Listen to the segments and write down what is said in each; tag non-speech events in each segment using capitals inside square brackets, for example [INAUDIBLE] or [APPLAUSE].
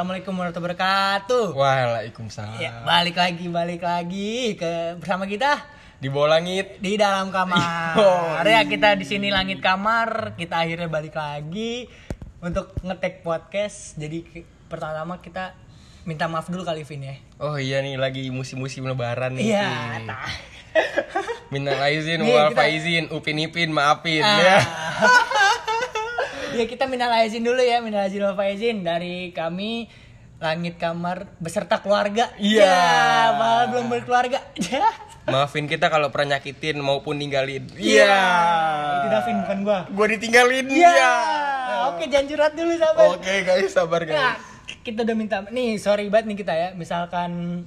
Assalamualaikum warahmatullahi wabarakatuh. Waalaikumsalam. Ya, balik lagi, balik lagi ke bersama kita Di bawah langit. di dalam kamar. Ya kita di sini langit kamar, kita akhirnya balik lagi untuk ngetek podcast. Jadi pertama kita minta maaf dulu kali Vin ya. Oh iya nih lagi musim-musim lebaran nih. Iya, nah. Aizin Nih, wal faizin, upin ipin maafin Ah. ya. [LAUGHS] ya kita minal aizin dulu ya, minal aizin wal faizin dari kami langit kamar beserta keluarga. Iya. Ya, malah belum berkeluarga. Ya. Maafin kita kalau pernah nyakitin maupun ninggalin. Iya. Itu Davin bukan gua. Gua ditinggalin. Iya. Iya. Oke, jangan curhat dulu sabar. Oke guys, sabar guys. Nah, kita udah minta nih, sorry banget nih kita ya. Misalkan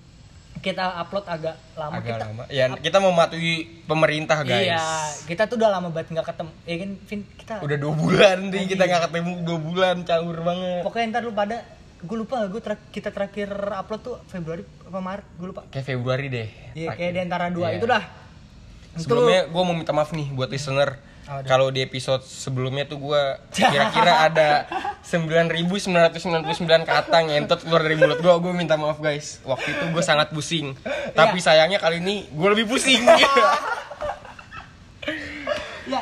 kita upload agak lama Agak kita. lama. Ya, kita mematuhi pemerintah guys. Iya, kita tuh udah lama banget nggak ketemu. Ya kan, Vin, kita Udah dua bulan nih kita nggak ketemu dua bulan caur banget. pokoknya ntar lu pada gue lupa gue kita terakhir upload tuh Februari apa Maret gue lupa Kayak Februari deh. Iya kayak di antara dua Iya. itu dah Sebelumnya gue mau minta maaf nih buat listener. Oh. Kalau di episode sebelumnya tuh gue [LAUGHS] kira-kira ada 9.999 kata ngentot keluar dari mulut gue. Gue minta maaf guys. Waktu itu gue sangat pusing. [LAUGHS] Tapi sayangnya kali ini gue lebih pusing. [LAUGHS] ya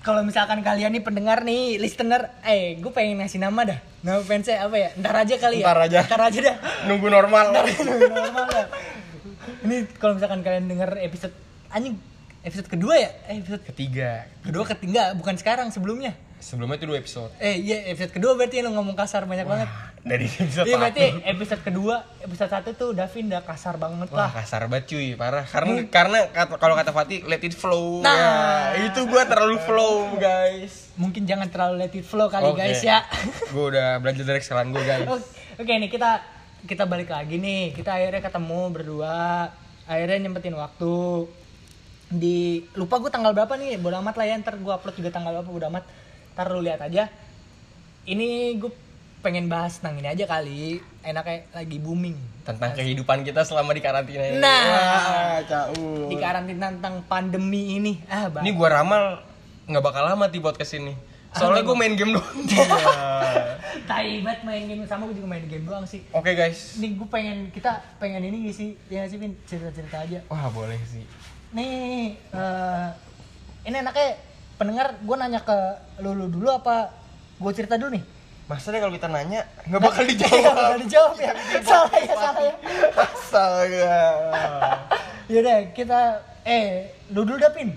kalau misalkan kalian nih pendengar nih listener eh gue pengen ngasih nama dah nama fansnya apa ya ntar aja kali ya Ntar aja. ntar aja dah Nunggu normal. normal dah ini kalau misalkan kalian denger episode anjing episode kedua ya eh, episode Ketiga. kedua ketiga bukan sekarang sebelumnya Sebelumnya itu dua episode. eh iya episode kedua berarti lo ngomong kasar banyak banget Dari episode iya berarti episode kedua episode satu tuh Davin udah kasar banget Wah lah kasar banget cuy, parah. Karena karena kata- kalau kata Fatih let it flow. Nah. Ya, itu gue terlalu flow guys. mungkin jangan terlalu let it flow kali Oke. guys ya gue udah belajar dari kesalahan gue guys. [LAUGHS] Oke oke, nih kita kita balik lagi nih. Kita akhirnya ketemu berdua. Akhirnya nyempetin waktu di lupa gue tanggal berapa nih bodo amat lah ya ntar gue upload juga tanggal berapa bodo amat ntar lu lihat aja ini gue pengen bahas tentang ini aja kali enaknya lagi booming tentang kehidupan kita selama di karantina ini. Nah. Wah, caur. di karantina tentang pandemi ini ah bang Ini gua ramal nggak bakal lama di podcast ini. Soalnya gue main game doang. [LAUGHS] tai banget main game sama gue juga main game doang sih Oke guys. ini gue pengen kita pengen ini sih ya sih cerita cerita aja Wah boleh sih. Nih eh, ini enaknya pendengar gue nanya ke lu, lu dulu apa gue cerita dulu nih Masalahnya kalau kita nanya nggak bakal Nggak dijawab. bakal dijawab ya salah ya salah ya Astaga. [LAUGHS] yaudah kita eh lu dulu dah pin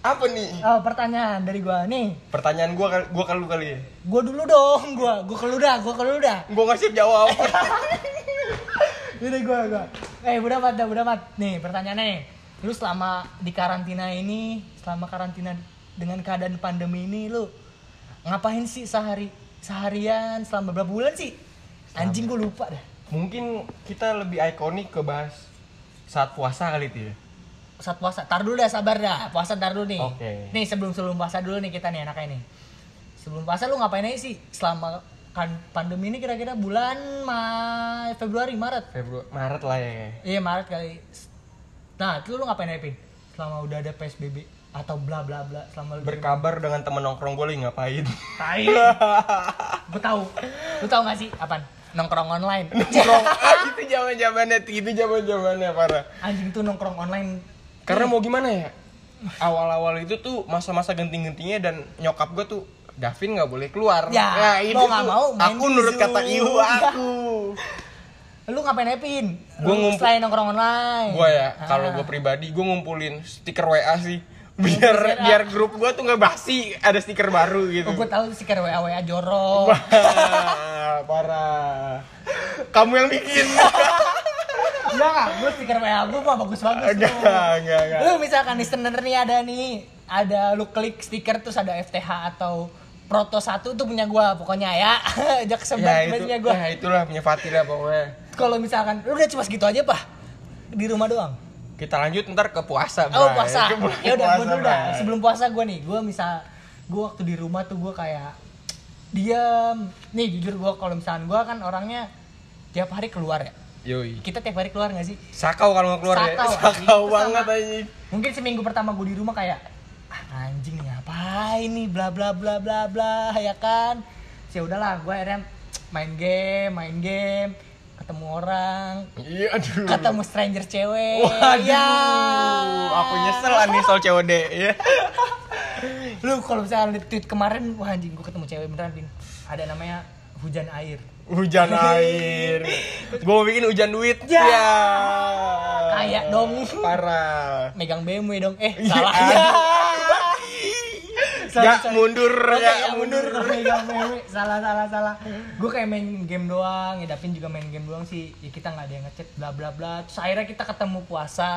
Apa nih? oh, pertanyaan dari gue nih Pertanyaan gua kali- gua kalau kali ya. gue dulu dong gue gue ke lu dah gue ke lu dah Gua nggak siap jawab. [LAUGHS] Yaudah gue gue eh udah mat dah udah mat nih pertanyaannya nih lu selama di karantina ini selama karantina dengan keadaan pandemi ini lu ngapain sih sehari seharian selama berapa bulan sih? Anjing gue lupa dah. Mungkin kita lebih ikonik ke bahas saat puasa kali itu ya. saat puasa tar dulu dah sabar dah. Puasa tar dulu nih. Oke. nih sebelum sebelum puasa dulu nih kita nih enaknya nih. Sebelum puasa lu ngapain aja sih? Selama kan pandemi ini kira-kira bulan Ma Februari Maret. Februari Maret lah ya. iya Maret kali nah itu lu ngapain aja Pin? selama udah ada PSBB atau bla bla bla selama Berkabar dengan temen nongkrong gue lagi ngapain? tai [LAUGHS] gue tahu lu tahu gak sih apaan nongkrong online [LAUGHS] Nongkrong. ah, itu zaman zamannya, itu zaman zamannya parah. anjing tuh nongkrong online Karena mau gimana ya? Awal-awal itu tuh masa-masa genting-gentingnya dan nyokap gue tuh Davin nggak boleh keluar. Ya, Nah, itu mau nggak tuh mau main aku nurut kata ibu aku. [LAUGHS] lu ngapain aja Pin? Gua Lu ngumpul- selain nongkrong online gue ya, Ah. kalau gue pribadi gue ngumpulin stiker WA sih. Biar WA. biar grup gue tuh nggak basi, ada stiker baru gitu. Oh, gue tahu stiker WA WA jorok. Parah. Kamu yang bikin. Enggak, gue stiker WA gue mah bagus-bagus Enggak, enggak, enggak. Lu misalkan listener nih ada nih, ada lu klik stiker terus ada FTH atau Proto 1 tuh punya gua pokoknya ya. [LAUGHS] Ajak ya sebat itu, punya gua. ya itulah punya Fatih lah pokoknya. Kalau misalkan lu udah cuma segitu aja, Pak. Di rumah doang. Kita lanjut ntar ke puasa, Oh, Bray. puasa. Ya udah, puasa, dulu dah. Sebelum puasa gua nih, gua misal gua waktu di rumah tuh gua kayak diam. Nih jujur gua kalau misalkan gua kan orangnya tiap hari keluar ya. Yoi. Kita tiap hari keluar gak sih? Sakau kalau nggak keluar Sakau, [LAUGHS] ya. Sakau banget anjing. mungkin seminggu pertama gue di rumah kayak ah, anjing nih apa ini bla bla bla bla bla ya kan ya udahlah gue akhirnya main game main game ketemu orang Iya, aduh. ketemu stranger cewek Waduh, ya aku nyesel nih soal COD ya. [LAUGHS] lu kalau misalnya liat tweet kemarin wah anjing gue ketemu cewek beneran din ada namanya hujan air Hujan air. [LAUGHS] Gue mau bikin hujan duit. Ya. Ya. Kayak dong. Parah. megang BMW dong eh Iya, salah ya [LAUGHS] Ya mundur [LAUGHS] ya. kayak mundur. BMW salah salah salah. Gue kayak main game doang ya Davin juga main game doang sih. Ya kita nggak ada yang ngechat bla bla bla. Terus akhirnya kita ketemu puasa.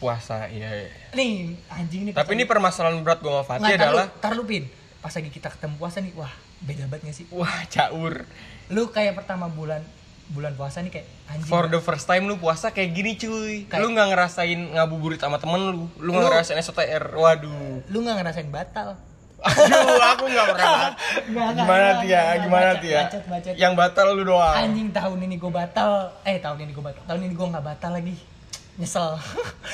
Puasa iya. iya. nih anjing nih Tapi ini permasalahan berat gue sama Fatih adalah tar lu pin. Pas lagi kita ketemu puasa nih wah beda banget gak sih? Wah caur. lu kayak pertama bulan bulan puasa nih kayak anjing For the first time lu puasa kayak gini cuy. Kayak- Lu nggak ngerasain ngabuburit sama temen lu. Lu nggak ngerasain SOTR. Waduh. lu nggak ngerasain batal Aduh, aku nggak pernah. Nggak, Gimana nggak, Tia? nggak, Gimana bacot, Tia? bacot, bacot. Yang batal lu doang. anjing tahun ini gue batal eh tahun ini gue batal tahun ini gue nggak batal lagi nyesel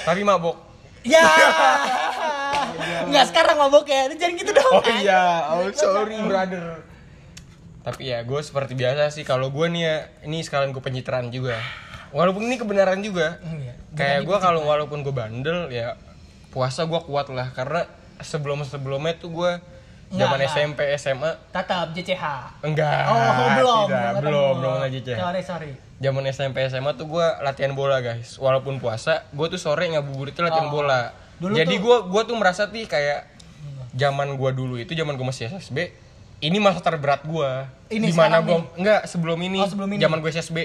Tapi mabok. ya [LAUGHS] nggak sekarang mabok ya jangan gitu dong Oh iya, oh sorry brother. Tapi ya gue seperti biasa sih kalau gue nih ya ini sekalian gue pencitraan juga. Walaupun ini kebenaran juga. Iya. Kayak gue kalau walaupun gue bandel ya puasa gue kuat lah karena sebelum sebelumnya tuh gue zaman. SMP SMA tetap JCH enggak oh belum tidak, belum belum aja Ceh. sorry sorry Zaman SMP SMA tuh gue latihan bola guys. Walaupun puasa, gue tuh sore ngabuburit tuh latihan Oh. bola. Dulu Jadi tuh- gue gua tuh merasa tuh kayak zaman gue dulu itu zaman gue masih SSB. Ini masa terberat gue. Ini Di mana gue nih? enggak sebelum ini. Oh, sebelum ini. Zaman gue SSB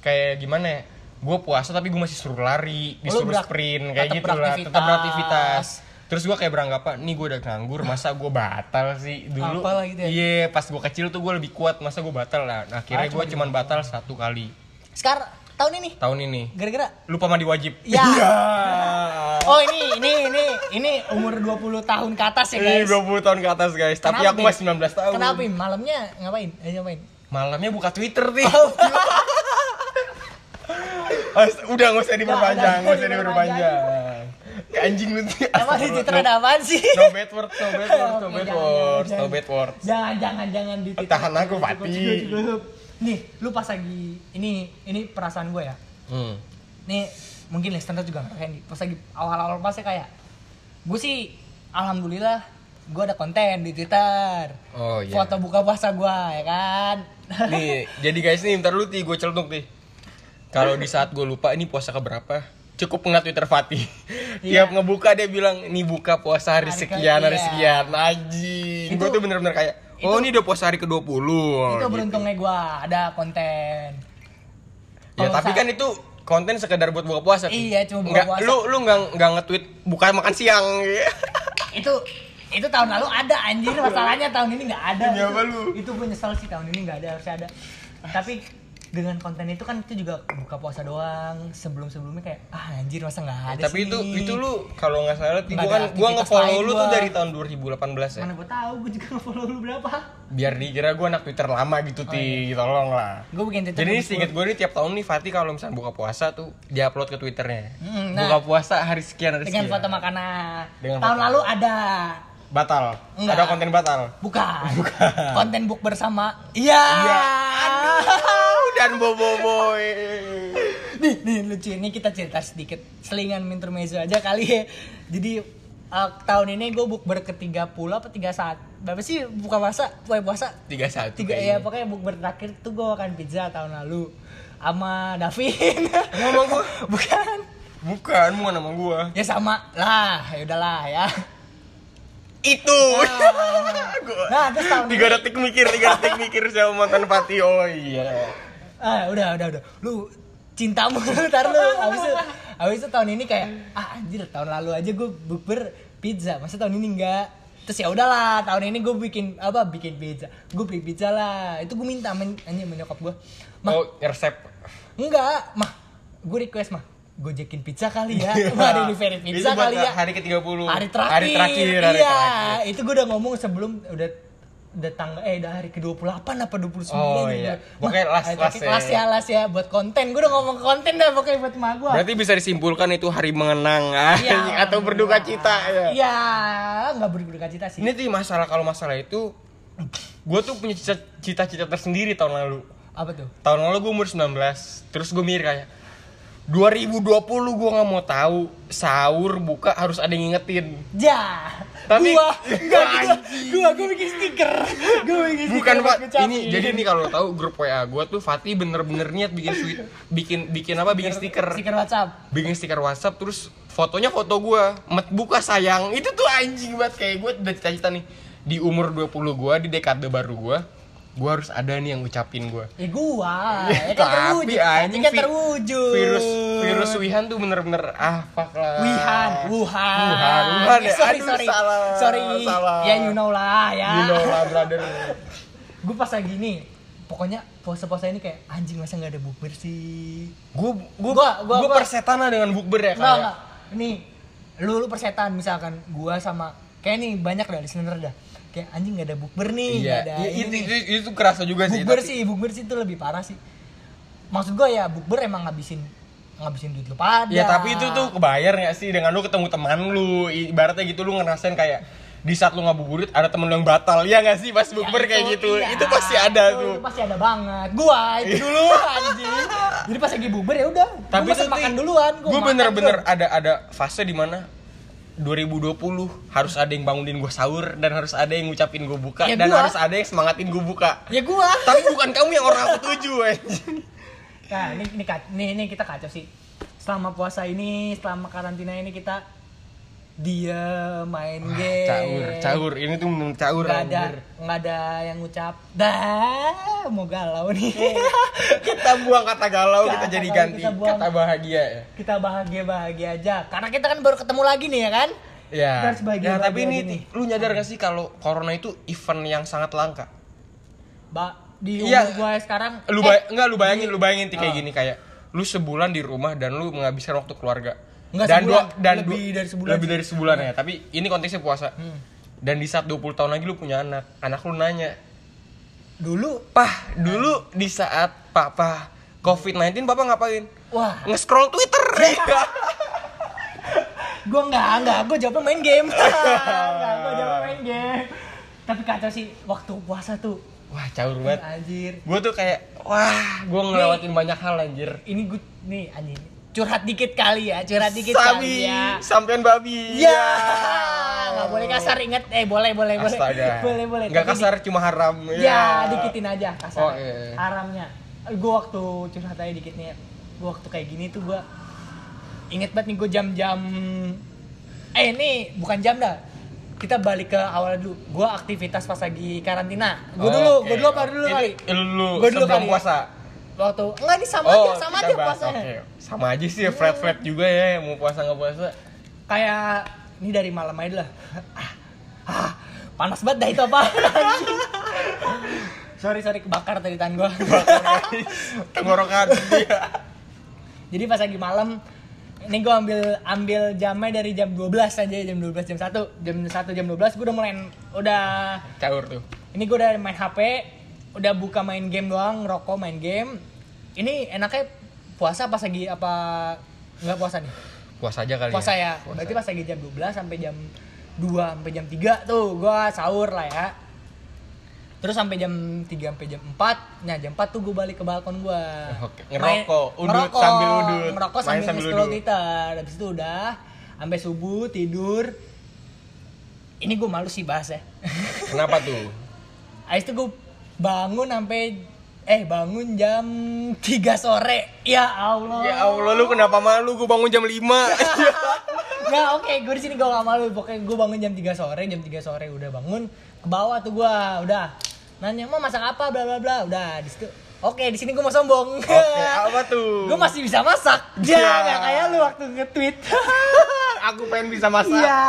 kayak gimana ya? Gue puasa tapi gue masih suruh lari, Oh, disuruh berak- sprint kayak gitu lah, tetap beraktivitas. Terus gue kayak beranggapan, nih gue udah nganggur, masa gue batal sih dulu? Apalah gitu ya? Iya, pas gue kecil tuh gue lebih kuat, masa gue batal lah. Nah, akhirnya Ah, gue cuman batal satu kali sekarang tahun ini tahun ini gara-gara lupa mandi wajib Ya. [LAUGHS] Iya. oh ini ini ini ini umur 20 tahun ke atas ya ini guys 20 tahun ke atas guys tapi Kenapa, aku Bang? masih 19 tahun kenapa Im? malamnya ngapain eh ngapain malamnya buka twitter nih Oh. [LAUGHS] Udah nggak usah diperpanjang nggak usah diperpanjang anjing lu emang di Twitter ada apaan sih no bad word no bad word no bad jangan. no bad words jangan jangan jangan di. Tahan aku, Pati. Nih lu pas lagi ini ini perasaan gue ya. Hmm. nih mungkin listener juga ngerasain nih pas lagi awal-awal pasnya kayak gue sih alhamdulillah gue ada konten di Twitter. Oh iya. Foto buka puasa gue ya kan? [LAUGHS] Nih jadi guys nih ntar lu nih gue celutuk nih kalau di saat gue lupa ini puasa ke berapa cukup ngeliat Twitter Fatih. [LAUGHS] Iya. tiap ngebuka dia bilang ini buka puasa hari sekian hari iya. sekian. Anjing. Itu- gue tuh bener-bener kayak oh ini udah puasa hari ke 20 itu beruntungnya gue ada konten. Ya Kalau tapi kan itu konten sekedar buat buka puasa. Iya, cuma buka Nggak- puasa. lu lu nggak nggak nge-tweet buka makan siang. [LAUGHS] Itu itu tahun lalu ada anjir. Masalahnya tahun ini nggak ada. Demi itu, apa lu? itu gue nyesel sih tahun ini nggak ada harusnya ada. Tapi dengan konten itu kan itu juga buka puasa doang sebelum sebelumnya kayak ah anjir masa nggak ada tapi sih itu itu lu kalau nggak salah ada kan gua aktivitas nge-follow lu tuh dari tahun 2018 ya mana gue tahu gue juga follow lu berapa biar dikira gua anak Twitter lama gitu Oh, ti iya. tolong lah gue bikin Twitter Jadi ini sedikit gua. gue nih tiap tahun nih Fatih kalau misalnya buka puasa tuh diupload ke twitternya. Hmm, nah. buka puasa hari sekian hari dengan sekian. foto makanan Dengan tahun foto. lalu ada Batal. Enggak. Ada konten batal. bukan, [LAUGHS] konten book bersama iya Iya. Aduh, dan bobo boy. nih nih lucu ini kita cerita sedikit selingan intermezzo aja kali ya jadi uh, tahun ini gue bukber ke 30 apa 31 berapa sih buka puasa puasa puasa Tiga satu. tiga ya pokoknya bukber terakhir tuh gue makan pizza tahun lalu sama Davin Ngomong gua. [LAUGHS] bukan Bukan, bukan nama gua. ya sama lah ya udahlah ya Itu. [LAUGHS] Gua- nah terus tahun tiga detik mikir, tiga detik mikir sama mantan Fatih. Oh iya. ah udah udah udah. Lu cintamu [LAUGHS] ntar lu. Abis itu abis itu tahun ini kayak ah anjir tahun lalu aja gue bukber pizza. Masa tahun ini enggak? Terus ya udahlah tahun ini gue bikin apa bikin pizza. Gue beli pizza lah. Itu gue minta men anjir menyokap gue mah. Oh, resep. enggak mah. Gue request mah gojekin pizza kali ya mah delivery Itu pizza buat kali ya hari ke-30. hari terakhir Hari terakhir, hari iya terakhir. itu gue udah ngomong sebelum udah tanggal eh udah hari ke 28 apa 29 Oh, gitu. iya. Pokoknya last- hari last terakhir, ya. last ya last ya buat konten gue udah ngomong konten dah pokoknya buat emak gue Berarti bisa disimpulkan itu hari mengenang [LAUGHS] atau berduka cita ya. iya nggak berduka cita sih Ini tuh masalah kalau masalah itu gue tuh punya cita- cita-cita tersendiri tahun lalu Apa tuh? tahun lalu gue umur 19 terus gue mikir kayak 2020 gue nggak mau tahu. Sahur buka harus ada yang ngingetin. Ja. Tapi- gua enggak gua, gua gua bikin stiker. Gua bikin stiker. bukan pak. Ini jadi nih kalau tahu grup wa gue tuh Fatih bener-bener niat bikin sweet bikin bikin apa? Bikin stiker. Stiker WhatsApp. bikin stiker WhatsApp terus fotonya foto gue met buka sayang. Itu tuh anjing banget. Kayak gue udah cita-cita nih. Di umur 20 gue di dekade baru gue gue harus ada nih yang ngucapin gue Ya gua, ya kan terwujud. tapi Tapi anjing kan terwujud. virus virus Wuhan tuh bener-bener ah fuck lah Wuhan, Wuhan. Wuhan, Wuhan ya. Eh, sorry, Aduh, sorry. salah, sorry. salah. Ya you know lah ya. you know lah brother [LAUGHS] gue pas lagi nih, pokoknya puasa-puasa ini kayak anjing masa nggak ada bukber sih. gue gue Gua- gua- gue gua- persetana dengan bukber ya Enggak, kayak enggak. Nih, lu lu persetan misalkan gua sama kayak nih banyak dah listener dah. Kayak anjing nggak ada bukber nih, iya ada iya, ini itu, itu, itu kerasa juga sih bukber sih bukber sih itu lebih parah sih. Maksud gue ya bukber emang ngabisin ngabisin duit lu pada. Ya tapi itu tuh kebayar gak sih? Dengan lu ketemu teman lu ibaratnya gitu lu ngerasain kayak di saat lu ngabuburit ada temen lu yang batal. Ya gak sih pas Ya, bukber kayak itu, gitu? iya. itu pasti ada Itu- tuh. itu pasti ada banget. Gua itu dulu anjing. Jadi pas lagi bukber ya udah. Tapi gua itu makan duluan gua gue makan bener-bener ada ada fase di mana 2020 harus ada yang bangunin gue sahur dan harus ada yang ngucapin gue buka Ya, dan gua. harus ada yang semangatin gue buka. Ya gua. [LAUGHS] Tapi bukan kamu yang orang aku tuju [LAUGHS] nah ini ini, ini ini kita kacau sih. Selama puasa ini selama karantina ini kita dia main game caur caur ini tuh bener caur nggak ada nggak ada yang ngucap dah mau galau nih [LAUGHS] kita buang kata galau kita Kata jadi ganti kita buang. kata bahagia ya kita bahagia bahagia aja karena kita kan baru ketemu lagi nih ya kan Ya, Kita harus bahagia- ya tapi ini gini. lu nyadar gak sih kalau corona itu event yang sangat langka? ba di Iya. umur gua sekarang Lu eh, enggak lu bayangin, lu bayangin kayak Ah. gini kayak lu sebulan di rumah dan lu menghabiskan waktu keluarga. Nggak dan sebulan, dua dan lebih dua- dari sebulan Lebih dari sebulan ya, tapi ini konteksnya puasa. Hmm. Dan di saat 20 tahun lagi lu punya anak, anak lu nanya, dulu "Pah, dulu di saat papa COVID-19 papa ngapain?" wah Nge-scroll Twitter. [LAUGHS] gua nggak nggak gua jawabnya main game [LAUGHS] nggak gua jawabnya main game tapi kacau sih waktu puasa tuh Wah, caur banget. anjir Gue tuh kayak, wah, gue ngelewatin banyak hal anjir. ini gue nih anjing curhat dikit kali ya curhat dikit Sabi, kali ya sampean babi. Ya, nggak boleh kasar inget. Eh boleh boleh boleh. Astaga. [LAUGHS] Boleh boleh. Nggak Tapi kasar cuma haram. di- ya dikitin aja kasar. Oh, iya. Haramnya. Gue waktu curhat aja dikit nih. Gue waktu kayak gini tuh gue inget banget nih gue jam-jam. Eh ini bukan jam dah. Kita balik ke awal dulu. Gue aktivitas pas lagi karantina. Gue dulu, Oke. gue dulu apa dulu kali? Lu Gua dulu sebelum kali ya. puasa. Waktu enggak ini sama oh, aja, sama aja puasanya. Oke. Sama aja sih ya, flat flat juga ya, mau puasa nggak puasa. kayak ini dari malam aja lah ah, ah, panas banget dah itu apa [LAUGHS] sorry sorry kebakar tadi tangan gua Tenggorokan. Iya. [LAUGHS] jadi pas lagi malam ini gua ambil ambil jamnya dari jam 12 aja jam 12 jam 1 jam 1 jam 12 gua udah mulai udah Caur tuh. ini gua udah main HP udah buka main game doang ngerokok main game ini enaknya puasa pas lagi apa nggak puasa nih Puasa aja kali puasa ya. ya. Berarti pas lagi jam 12 sampai jam 2 sampai jam 3 tuh gua sahur lah ya. Terus sampai jam 3 sampai jam 4. Nah, jam 4 tuh gua balik ke balkon gua. Oke, Main- ngerokok, udut ngerokok, sambil udut. Ngerokok sambil, sambil scroll. Twitter. Habis itu udah sampai subuh tidur. Ini gua malu sih bahas ya. Kenapa tuh? [LAUGHS] Habis itu gua bangun sampai eh bangun jam 3 sore. Ya Allah. Ya Allah lu kenapa malu? Gue bangun jam 5 [LAUGHS] Nggak oke, gue di sini gue gak malu. Pokoknya gue bangun jam 3 sore, jam 3 sore udah bangun ke bawah tuh gue, udah nanya mau masak apa, bla bla bla, udah di situ. Oke, di sini gue mau sombong. Oke, [LAUGHS] apa tuh? gue masih bisa masak. Ya. Ya, nggak kayak lu waktu nge-tweet. [LAUGHS] aku pengen bisa masak. Iya,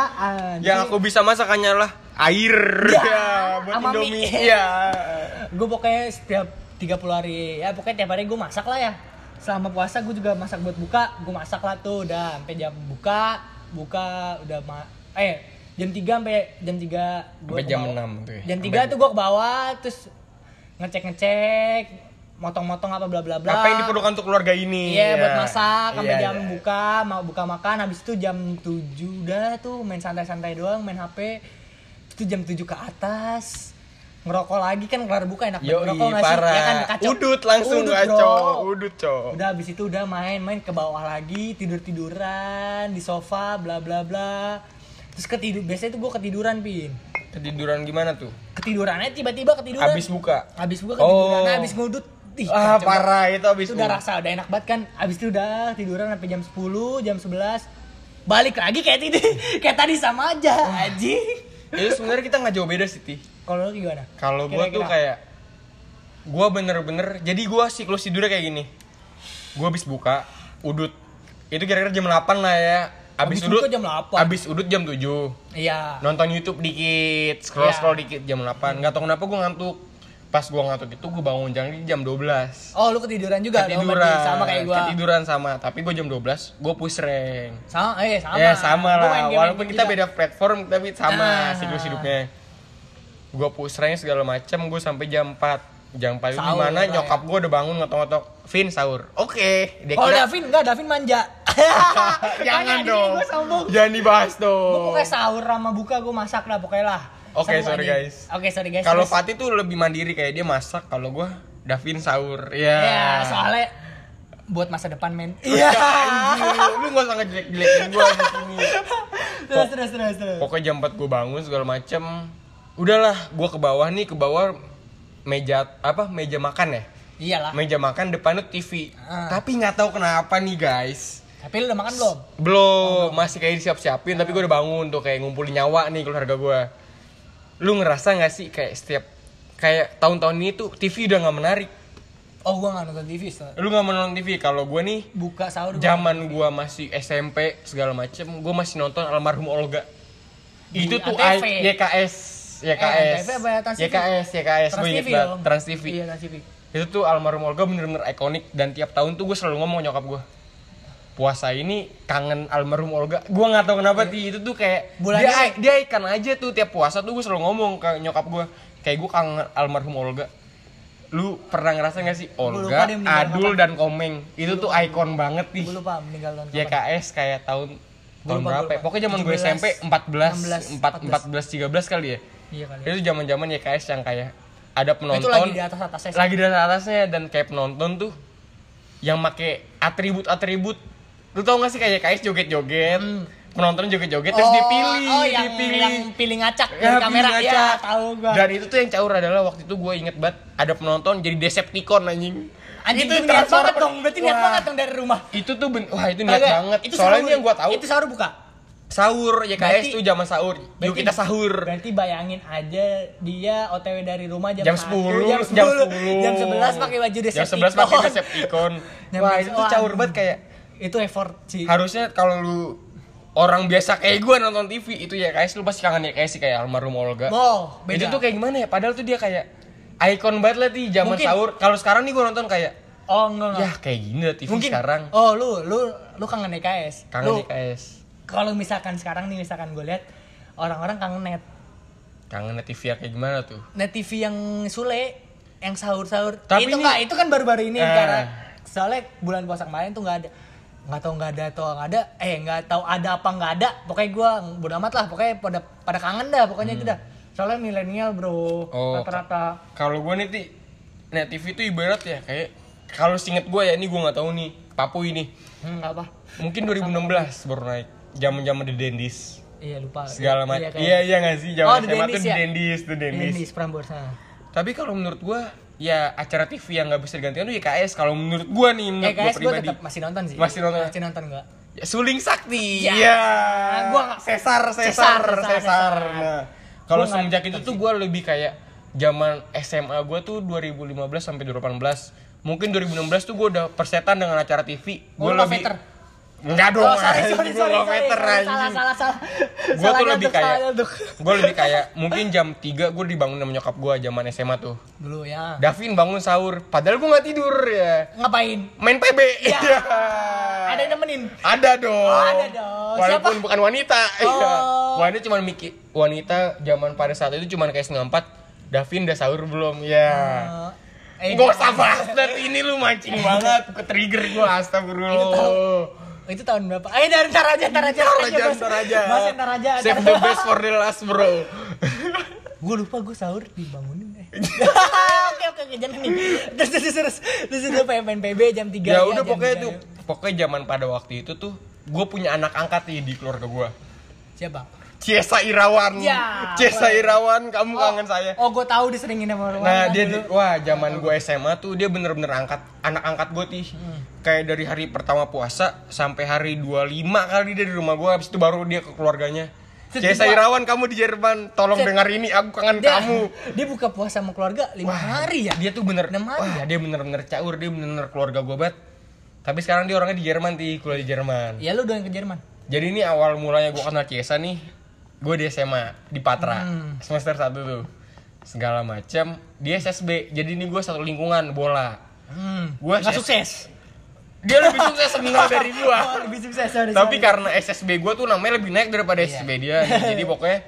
Yang aku bisa masak hanyalah air. Ya, buat sama Indomie. mie. Iya. gue pokoknya setiap 30 hari, ya pokoknya tiap hari gue masak lah ya. Selama puasa gue juga masak buat buka, gue masak lah tuh udah sampai jam buka, buka udah ma eh jam 3 sampai jam 3 gua Sampai ke jam bawah. 6 tuh ya. Jam Sampai- 3 tuh gue ke bawah terus ngecek-ngecek motong-motong apa bla bla bla. Apa yang diperlukan untuk keluarga ini? Iya Ya. buat masak sampai Iya, jam iya. buka mau buka makan habis itu jam 7 udah tuh main santai-santai doang main HP itu jam 7 ke atas ngerokok lagi kan kelar buka enak banget ngerokok nggak sih? Ya kan kacau. Udut langsung Udut, ngaco. bro. Udut, cok. Udah habis itu udah main-main ke bawah lagi, tidur-tiduran di sofa bla bla bla. Terus ketidur biasanya tuh gue ketiduran, Pin. Ketiduran gimana tuh? Ketidurannya tiba-tiba ketiduran. Abis buka. Habis buka ketiduran, Oh. habis ngudut. Ih, Ah, kacau parah itu abis itu udah rasa udah enak banget kan abis itu udah tiduran sampai jam 10 jam 11 balik lagi kayak tadi [LAUGHS] kayak tadi sama aja anjing Itu sebenarnya kita nggak jauh beda sih, Ti. Kalau lu gimana Kalau gua tuh kayak gua bener-bener jadi gua siklus tidurnya kayak gini. Gua habis buka udut. Itu kira-kira jam 8 lah ya. Abis, Abis udut jam 8. Abis udut jam 7. iya Nonton YouTube dikit, scroll-scroll dikit jam 8. Enggak tahu kenapa gua ngantuk. Pas gua ngantuk itu gua bangun jam jam 12. oh lu ketiduran juga dong, Ketiduran. sama kayak gua Ketiduran sama, tapi gua jam 12 gua push rank. sama eh sama ya sama lah walaupun juga. kita beda platform tapi sama Ah. siklus hidupnya gue push rank segala macam gue sampai jam 4 jam 4 itu Sahur gimana lah ya. nyokap gue udah bangun ngetok-ngetok. Vin sahur. Oke. Dia kalau Davin enggak Davin manja. [LAUGHS] Jangan dong. gue jangan dibahas gue dong. pokoknya sahur sama buka gue masak lah pokoknya lah. Oke, Sambung sorry, guys. oke sorry guys. Kalau Fatih tuh lebih mandiri kayak dia masak kalau gue Davin sahur. Ya ya soalnya buat masa depan men. [LAUGHS] Iya lu gak usah ngejelek-jelekin gue di sini. [LAUGHS] Terus terus terus terus. pokoknya jam 4 gue bangun segala macem udahlah gue ke bawah nih ke bawah meja apa meja makan ya? Iyalah. Meja makan depannya TV Ah. tapi nggak tahu kenapa nih guys. Tapi lu udah makan belum? Belum. Masih kayak disiap-siapin tapi gue udah bangun tuh kayak ngumpulin nyawa nih keluarga gue lu ngerasa nggak sih kayak setiap kayak tahun-tahun ini tuh TV udah nggak menarik? Oh gua nggak nonton TV so. lu nggak mau nonton TV kalau gue nih buka sahur zaman gue masih SMP segala macem gue masih nonton almarhum Olga. Di itu tuh YKS YKS Eh, Antv apa ya, Trans TV? YKS YKS Trans gue inget TV banget. dong. Trans TV Iya, Trans TV. itu tuh almarhum Olga bener-bener ikonik dan tiap tahun tuh gue selalu ngomong nyokap gue puasa ini kangen almarhum Olga. Gue nggak tahu kenapa ti itu tuh kayak Bulannya- dia dia ikan aja tuh tiap puasa tuh gue selalu ngomong ke nyokap gue kayak gue kangen almarhum Olga. Lu pernah ngerasa gak sih? Olga, Adul dan Komeng. Itu tuh ikon banget nih. Gue lupa meninggal tahun. YKS kayak tahun tahun lupa, berapa ya? Pokoknya zaman gue 17, SMP 14 4 14 13 kali ya. Iya kali. Itu zaman-zaman YKS yang kayak ada penonton Itu lagi di atas atasnya. lagi di atas atasnya dan kayak penonton tuh yang make atribut-atribut. Lu tau gak sih kayak YKS joget-joget? Penonton joget-joget terus dipilih Hmm. oh, yang, dipilih. yang pilih ngacak Ya, kamera. Pilih ya tahu gua. Dan itu tuh yang caur adalah waktu itu gue inget banget ada penonton jadi Decepticon anjing. Anjing itu niat banget dong. Berarti niat banget dong dari rumah. Itu tuh ben- wah itu niat banget. Itu soalnya yang gue tahu itu sahur buka sahur YKS Berarti- tuh zaman sahur. Yuk kita sahur. berarti bayangin aja dia otw dari rumah jam, jam 1, 10 jam 10 jam 11 pakai baju jam Decepticon. 11 pakai [LAUGHS] Decepticon. Jam wah 11, itu tuh caur banget kayak itu effort sih. Harusnya kalau lu orang biasa kayak gue nonton TV itu YKS lu pasti kangen YKS sih kayak almarhum Olga. Oh beda. itu tuh kayak gimana ya? Padahal tuh dia kayak ikon banget lah di zaman Mungkin- sahur. Kalau sekarang nih gue nonton kayak oh enggak enggak. Ya kayak gini lah TV mungkin. sekarang. Oh lu lu lu kangen EKS kangen lu, YKS kalau misalkan sekarang nih misalkan gue lihat orang-orang kangen net. Kangen TV ya kayak gimana tuh? Net TV yang Sule yang sahur-sahur. Tapi itu enggak itu kan baru-baru ini Eh. karena soalnya bulan puasa kemarin tuh nggak ada nggak tahu nggak ada atau nggak ada eh nggak tahu ada apa nggak ada. Pokoknya gue bodo amat lah pokoknya pada pada kangen dah pokoknya itu dah. Soalnya milenial bro Hmm. Oh, rata-rata. kalau gue nih ti net TV itu ibarat ya kayak kalau singet gue ya ini gue nggak tahu nih papu ini hmm, nggak apa? Mungkin 2016 baru naik zaman zaman The Dendis iya lupa segala macam kayak- iya iya nggak sih Oh, zaman SMA tuh Dendis The ya? Dendis The Dendis Dendis Prambors nah. tapi kalau menurut gue ya acara TV yang nggak bisa digantikan tuh YKS kalau menurut gue nih menurut Eh guys, gue pribadi tetap masih nonton sih. Masih nonton. Masih nonton gua. ya, Suling Sakti Ya. iya Gua nggak- Sesar Sesar. Nah, kalau Gua nggak semenjak itu tuh gue lebih kayak zaman SMA gue tuh 2015 sampai 2018 mungkin 2016 tuh gue udah persetan dengan acara TV Oh, gue lu lebih veter? Enggak dong, Oh, sorry, sorry, sorry, gua sorry, sorry, salah, salah, salah. gue tuh lebih kayak gue lebih kayak mungkin jam 3 gue dibangun sama nyokap gue zaman SMA tuh Dulu ya. Davin bangun sahur padahal gue nggak tidur ya Ngapain? main PB Ya. Iya. [LAUGHS] Ada yang nemenin. ada dong Oh, ada dong. walaupun Siapa? bukan wanita [LAUGHS] Oh. Iya. wanita cuma mikir wanita zaman pada saat itu cuma kayak setengah empat Davin udah sahur belum ya Eh, Gak usah bahas ini lu mancing banget ke trigger gue astagfirullah Itu tahun berapa? Ayo dari ntar aja, ntar aja. Ntar aja, ntar aja. Mas ntar aja. Save the best for the last bro. [LAUGHS] Gue lupa gue sahur dibangunin. Eh, [LAUGHS] oke oke oke jangan nih terus terus terus terus terus pengen PB jam 3 ya udah pokoknya tuh pokoknya zaman pada waktu itu tuh gue punya anak angkat nih di keluarga gue siapa Ciesa Irawan. Ya, Ciesa boleh. Irawan kamu kangen saya. oh gue tahu diseringin sama orang Nah dia di- wah zaman gue SMA tuh dia bener-bener angkat anak angkat gue tih. Hmm. kayak dari hari pertama puasa sampai hari 25 kali dia di rumah gue habis itu baru dia ke keluarganya. Ciesa gua- Irawan kamu di Jerman tolong Set. dengar ini aku kangen dia, kamu. dia buka puasa sama keluarga lima hari ya? dia tuh bener Enam hari wah dia bener-bener caur dia bener-bener keluarga gue banget. Tapi sekarang dia orangnya di Jerman tih kuliah di Jerman. Ya lu doang ke Jerman. Jadi ini awal mulanya gue kenal Ciesa nih gue di SMA di Patra Hmm. semester 1 tuh. Segala macam dia SSB jadi ini gue satu lingkungan bola. Hmm. Gua nggak sukses? Dia lebih sukses sebenarnya dari [LAUGHS] oh, gua lebih sukses sorry, tapi sorry. karena SSB gua tuh namanya lebih naik daripada Iya. SSB dia. Jadi [LAUGHS] pokoknya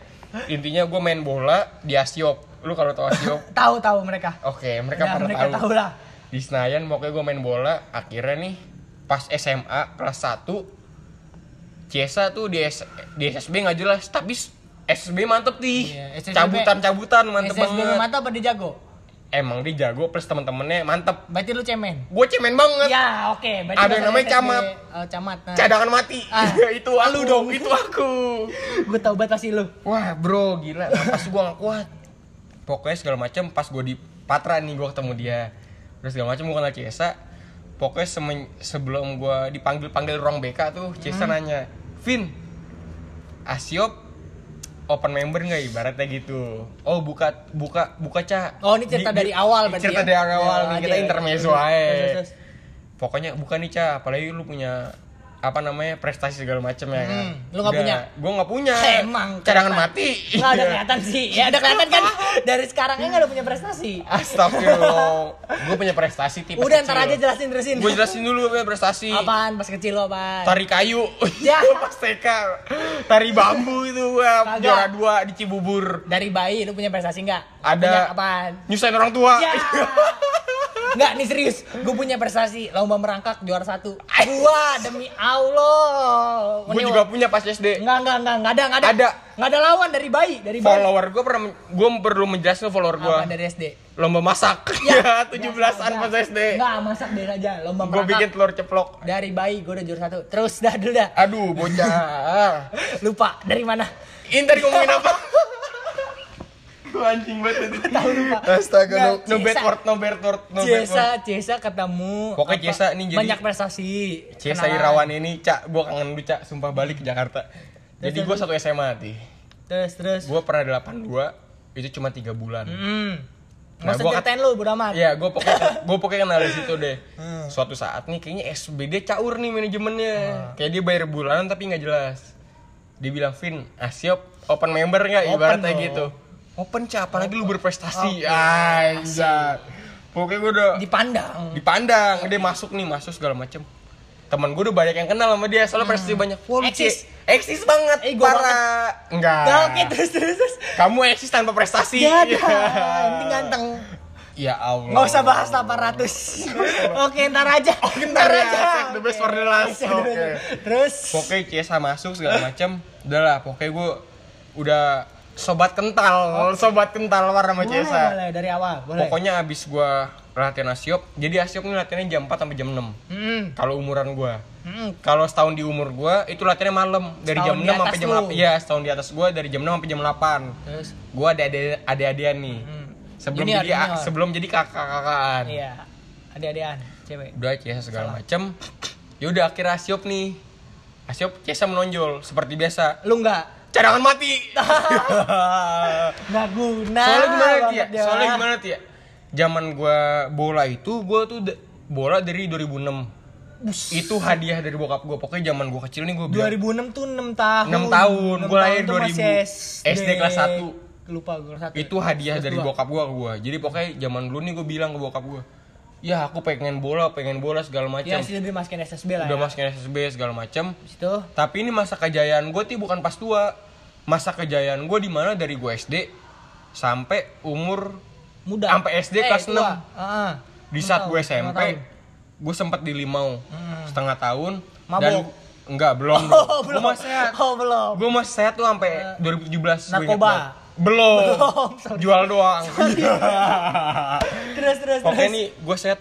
intinya gua main bola di Asiop lu kalau tahu Asiop [LAUGHS] tahu tahu mereka. Oke mereka Ya, pada mereka tahu. tahu lah. Di Senayan pokoknya gua main bola. Akhirnya nih pas SMA kelas 1 Ciesa tuh di, S- di SSB nggak jelas tapi SSB mantep nih. Iya, SSB cabutan-cabutan mantep SSB banget. mata apa dia jago? Emang dia jago plus temen-temennya mantep. Berarti lu cemen? Gue cemen banget. Ya oke berarti Ada yang namanya SSB, camat. oh, camat nah. cadangan mati. Ah, [LAUGHS] itu aku. Lu dong. itu aku. [LAUGHS] Gue tau batasi lu. Wah bro gila. Pas gua gak kuat. Pokoknya segala macam pas gua di Patra nih gua ketemu dia. Terus segala macam gua kenal Ciesa pokoknya semen- sebelum gua dipanggil panggil ruang BK tuh Ciesa Hmm. nanya Vin Asiop open member nggak ibaratnya gitu? Oh buka buka buka cak Oh, ini cerita dari awal berarti cerita ya? dari awal Ya, nih kita intermezzo aja. pokoknya bukan nih cak apalagi lu punya apa namanya prestasi segala macam ya kan Hmm, lu nggak punya? gue nggak punya Emang cadangan mati Nggak ada kelihatan sih. Ya ada kelihatan kan dari sekarangnya nggak ada punya prestasi. Astagfirullah gue punya prestasi tipe Udah ntar aja jelasin terusin. gue jelasin dulu gue prestasi Apaan pas kecil lo apaan? tari kayu Ya. [LAUGHS] pas TK tari bambu itu gue juara dua di Cibubur Dari bayi lu punya prestasi nggak? Ada. Punya apaan? nyusahin orang tua Ya. [LAUGHS] Nggak nih serius, gue punya prestasi lomba merangkak juara satu. Gua demi Allah. gue juga punya pas SD Enggak, enggak, enggak, enggak ada, enggak ada. Ada. Enggak ada lawan dari bayi, dari bayi. follower gue pernah gue perlu menjelaskan follower gue Apa dari SD? lomba masak [LAUGHS] Ya. ya tujuh belasan pas SD Enggak, masak deh aja. Lomba gue merangkak. bikin telur ceplok Dari bayi gue udah juara satu. Terus dah dulu dah. aduh bocah [LAUGHS] Lupa dari mana? ini tadi ngomongin apa [LAUGHS] Gue anjing banget tadi. Tahu lupa. Astaga, no, no bad word, no bad word, no. Cesa, Cesa ketemu. Pokoknya apa, Ciesa nih jadi- banyak prestasi. Cesa Kenalan. Irawan ini, Cak, gue kangen lu, Cak, sumpah balik ke Jakarta. Jadi terus, gue satu SMA nih. Terus terus. Gue pernah 82, itu cuma 3 bulan. Hmm. Nah, usah gua kat- ceritain lu, bodo amat. Iya, gue pokoknya [LAUGHS] gue pokoknya kenal dari situ deh. Hmm. Suatu saat nih kayaknya SBD caur nih manajemennya. Hmm. Kayak dia bayar bulanan tapi nggak jelas. Dia bilang, "Vin, Asiop open member nggak?" Open Ibaratnya dong. gitu. Open cak, apalagi lu berprestasi. Oke, Anjay. Pokoknya gue udah Dipandang. dipandang, dia masuk nih, masuk segala macem. Temen gue udah banyak yang kenal sama dia, soalnya prestasi banyak. Wah, lu Hmm. Eksis. Eksis banget, Eh, gua parah. Enggak. Nah, oke terus terus terus. Kamu eksis tanpa prestasi. Ya dah, ini ganteng. Ya Allah. Nggak usah bahas 800. [LAUGHS] Oke, ntar aja. Oke, ntar ya, save the best for the last. Oke. Terus Pokoknya Ciesa masuk segala macam. Udah lah, pokoknya gue udah sobat kental, sobat kental warna sama boleh, boleh dari awal, boleh. Pokoknya abis gue latihan Asiop, jadi Asiop ini latihannya jam 4 sampai jam 6 Hmm. Kalau umuran gue Hmm. Kalau setahun di umur gue, itu latihannya malam Dari Setahun jam di 6 sampai jam lu. 8 Iya, setahun di atas gue dari jam 6 sampai jam 8 Terus Gue ada adik-adikan nih Hmm. Sebelum Junior, jadi junior. sebelum jadi kakak-kakaan iya. Adik-adikan, cewek. udah Ciesa segala macem yaudah akhirnya Asiop nih Asiop Ciesa menonjol seperti biasa Lu enggak? Cadangan mati [LAUGHS] Nggak guna. soalnya gimana Tia dia. soalnya gimana Tia zaman gua bola itu gua tuh bola dari 2006 itu hadiah dari bokap gua pokoknya zaman gua kecil nih gua bilang 2006 tuh 6 tahun. 6 tahun, 6 gua lahir tuh 2000. masih SD kelas 1. Lupa gue kelas 1. itu hadiah dari bokap gua ke gua jadi pokoknya zaman dulu nih gua bilang ke bokap gua ya aku pengen bola pengen bola segala macam Ya, sih lebih masukin SSB lah. udah ya. masukin SSB segala macam Situ. Tapi ini masa kejayaan gue tuh bukan pas tua. Masa kejayaan gue di mana dari gue SD sampai umur Muda. Sampai SD Eh, kelas. 6. Heeh. di Enam saat gue SMP gue sempat di Limau Hmm. setengah tahun Mabok? dan enggak belum Oh, gue [LAUGHS] belum. masih sehat Oh, belum. gue masih sehat tuh sampai 2017 gua inget Narkoba. Belum. [LAUGHS] Belum, sorry. jual doang. [LAUGHS] Terus terus pokoknya terus. nih gue set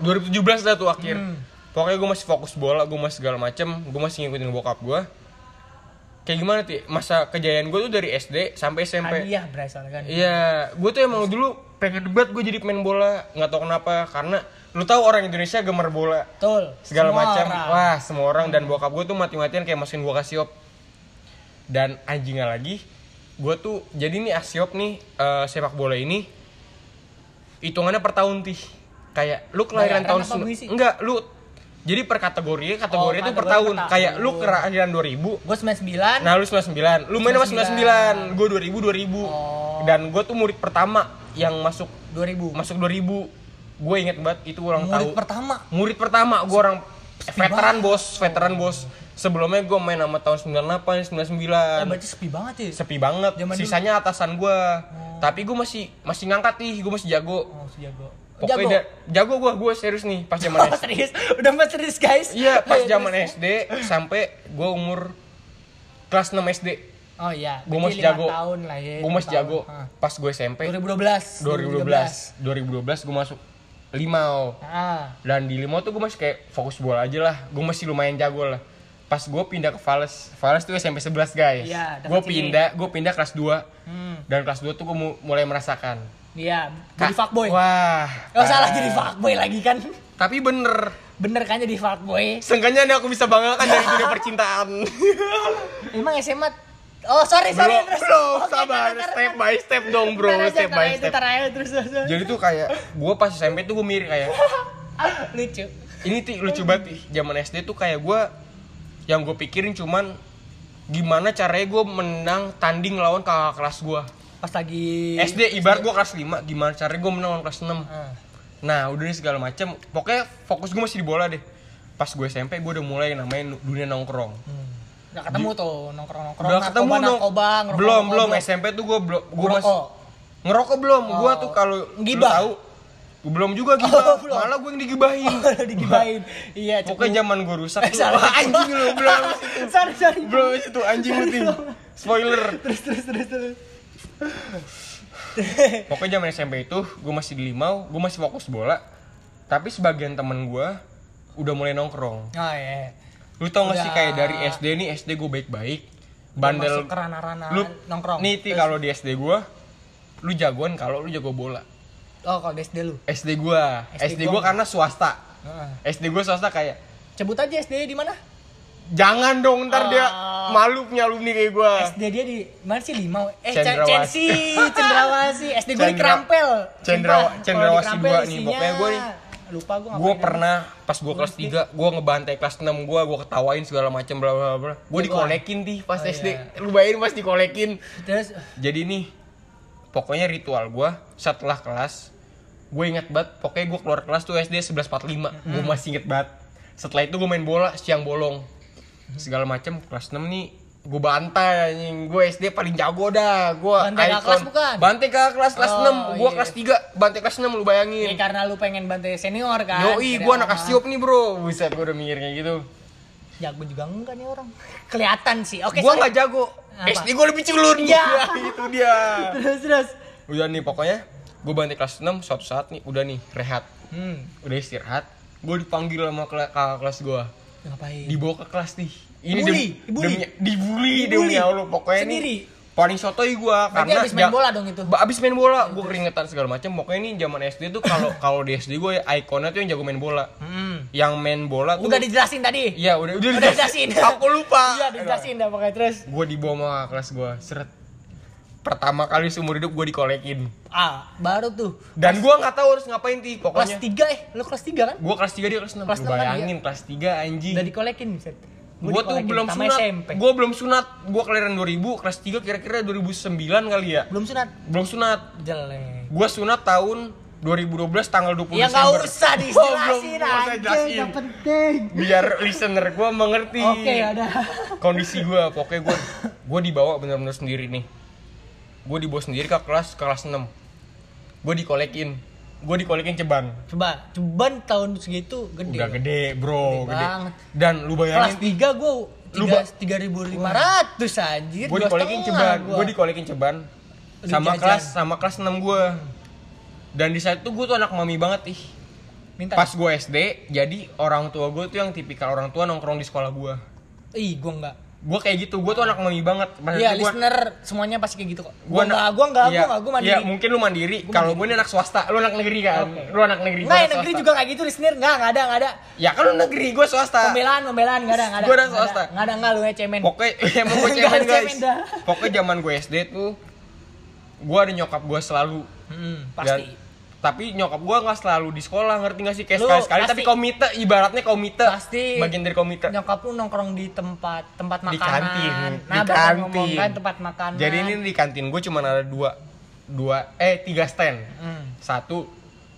2017 dah tuh akhir. Hmm. pokoknya gue masih fokus bola gue masih segala macem gue masih ngikutin bokap gue kayak gimana sih masa kejayaan gue tuh dari SD sampai SMP hadiah berasal kan. Iya, gue tuh emang dulu pengen banget gue jadi pemain bola, nggak tahu kenapa karena lu tahu orang Indonesia gemar bola. Betul. Segala macam. Wah, semua orang dan bokap gue tuh mati-matian kayak masukin gue ke Asiop. Dan anjingnya lagi, gue tuh jadi nih Asiop nih eh, sepak bola ini hitungannya per tahun tih. Kayak lu kelahiran Bayaran tahun enggak, lu jadi per kategori, kategori Oh, itu per tahun. per. Kayak lu kelahiran 2000, gue 99 Nah lu 99, lu main sama 99, gue 2000 2000 Oh. Dan gue tuh murid pertama yang masuk 2000 masuk 2000 Gue inget banget itu ulang murid tahun. pertama? Murid pertama, gue orang Sepi veteran banget. bos, veteran bos Sebelumnya gue main sama tahun 98, eh, 99 berarti sepi banget ya? Sepi banget, Zaman dulu. sisanya atasan gue Tapi gue masih masih ngangkat nih, gue masih jago. Oh sejago Pokoknya jago? jago gue, gue serius nih pas zaman [LAUGHS] oh, SD serius? Udah mas serius guys? Iya, [LAUGHS] pas zaman. SD sampai gue umur kelas 6 SD oh iya. Gua berarti masih jago. tahun lah ya gue masih jago. pas gue SMP 2012 2012 2012 gue masuk limau ah. Dan di limau tuh gue masih kayak fokus bola aja lah. Gue masih lumayan jago lah pas gue pindah ke Vales Vales tuh SMP 11 guys. Dekat gue pindah gue pindah kelas 2 hmm. Dan kelas 2 tuh gue mulai merasakan. Iya jadi fuckboy. Wah. Gak salah ah. jadi fuckboy lagi kan? Tapi bener. Bener kan jadi fuckboy? Seenggaknya ini aku bisa banggakan dari dunia [LAUGHS] percintaan. Emang SMA oh sorry sorry belum, terus. belum Oke, sabar. ntar, ntar, step by step dong bro ntar aja, step by step. ntar aja, terus terus terus. jadi tuh kayak gue pas SMP tuh gue mirip kayak [LAUGHS] lucu. Ini ti lucu banget nih zaman SD tuh kayak gue yang gue pikirin cuman gimana caranya gue menang tanding lawan kakak kelas gue pas lagi SD ibarat gue kelas 5 gimana caranya gue menang lawan kelas 6 Ah. nah udah nih segala macem. Pokoknya fokus gue masih di bola deh. Pas gue SMP gue udah mulai namanya dunia nongkrong. Hmm. Udah ketemu tuh nongkrong-nongkrong. Udah ketemu narkoba, belum belum. belum. SMP tuh gue belum gue masih ngerokok belum. Gue tuh kalau lu tahu belum juga gibah Oh, belum. malah gue yang digibahin. [LAUGHS] Udah digibain iya pokoknya zaman gue rusak Eh, salah. anjing lu belum. [LAUGHS] Sorry sorry. Belum itu anjing lu tim spoiler. Terus terus terus terus. Pokoknya zaman SMP itu gue masih di limau gue masih fokus bola. Tapi sebagian temen gue udah mulai nongkrong. Oh iya. Lu tau gak sih kayak dari SD nih SD gue baik-baik. Bandel. masuk ke ranah-ranah lu nongkrong. nih kalau di SD gue lu jagoan kalau lu jago bola oh kalau di SD lu SD gue SD SD, gue gua karena swasta Heeh. SD gue swasta kayak Sebut aja SD di mana? jangan dong ntar dia Oh. malu punya alumni kayak gue SD dia di mana sih Limau? Eh Cendrawasih. Censi, Cendrawasih. [LAUGHS] SD gue di Cendra- Kerampel. Cendra- Sumpah, Cendrawasih kalau di Kerampel gua nih, pokoknya gua nih- Lupa gue gue pernah pas gue kelas 3 gue ngebantai kelas 6 gue gue ketawain segala macam bla bla bla gue dikolekin di pas Oh, SD iya. lu bayangin pas dikolekin Terus jadi nih pokoknya ritual gue setelah kelas gue inget banget pokoknya gue keluar kelas tuh SD 1145 gue masih inget banget. Setelah itu gue main bola siang bolong. Segala macam kelas 6 nih gue bantai anjing. Gue SD paling jago dah. Gue Bantai kelas bukan? bantai kakak kelas kelas Oh, 6 gue iya. kelas 3 bantai kelas 6 lu bayangin. Ya karena lu pengen bantai senior kan. Yoi, gue anak ah, Asiop nih bro. Buset, gue udah mikir kayak gitu Jago juga enggak nih orang. Kelihatan sih. Oke, Gue sorry. gak jago Apa? SD gue lebih culun Iya. [LAUGHS] Ya, itu dia Terus terus. Udah nih pokoknya Gue bantai kelas 6 suatu saat nih Udah nih rehat Hmm. Udah istirahat Gue dipanggil sama kakak kelas gue Ngapain? Dibawa ke kelas nih Dibully, dem- dibully. demi- Dibully Dibully. Demi Allah Pokoknya Sendiri? nih Paling sotoy gue Karena abis main bola dong itu? Abis main bola Gue keringetan segala macam Pokoknya nih zaman SD tuh kalau [LAUGHS] kalau di SD gue ya ikonnya tuh yang jago main bola Hmm. Yang main bola tuh Udah dijelasin tadi. Iya udah udah, Udah dijelasin. [LAUGHS] Aku lupa. Iya, dijelasin dah pakai terus. Gue dibawa sama kelas gue seret. Pertama kali seumur hidup gue dikolekin. Ah, baru tuh. Dan gue nggak tahu harus ngapain ti. Kelas Pokoknya 3 eh, lu kelas 3 kan? gue kelas 3 dia kelas 6 Kelas enam kan, bayangin kelas 3 anjing. Udah dikolekin set. Gue tuh belum sunat. SMP. Gue belum sunat. Gue kelahiran 2000, kelas 3 kira-kira 2009 kali ya. Belum sunat. Belum sunat. Jelek. Gue sunat tahun 2012 tanggal 20 Ya Desember. [LAUGHS] nggak usah dijelasin jelasin. yang penting. Biar listener gue mengerti. Oke, ada. kondisi gue pokoknya gue gue dibawa bener-bener sendiri nih gue dibawa sendiri ke kelas ke kelas 6 gue dikolekin gue dikolekin ceban. Coba, ceban tahun segitu gede. udah gede bro Gede gede, banget. dan lu Kelas bayangin 3 gua Lu tiga ba- tiga ribu lima ratus anjir. Gue dikolekin ceban gue dikolekin ceban. Sama kelas sama kelas 6 gue dan di saat itu gue tuh anak mami banget ih. Minta. Pas gue SD jadi orang tua gue tuh yang tipikal orang tua nongkrong di sekolah gue ih gua enggak gue kayak gitu gue tuh anak mami banget Iya, gua- listener semuanya pasti kayak gitu kok. gua Gua enggak, gua enggak, iya, gua enggak, gua mandiri. Iya, mungkin lu mandiri. Kalau gue ini anak swasta, lu anak negeri kan? Oke. Lu anak negeri. Yang anak negeri swasta. juga kayak gitu listener. Enggak, enggak ada, enggak ada. Ya kan lu negeri, gue swasta. Pembelaan, pembelaan enggak ada, enggak ada. Gua ada Enggak swasta. Enggak ada, enggak lu ya cemen. Pokoknya [LAUGHS] emang gue Nggak cemen guys. Pokoknya zaman gue SD tuh, gue ada nyokap gue selalu. Hmm, pasti. Tapi nyokap gue nggak selalu di sekolah, ngerti gak sih? Kayak sekali sekali. Tapi komite, ibaratnya komite. Pasti. Bagian dari komite. Nyokap lu nongkrong di tempat tempat Di makanan. kantin. Nah, di kantin. kan tempat makanan. Jadi ini di kantin gue cuma ada dua, dua, eh tiga stand. Hmm. Satu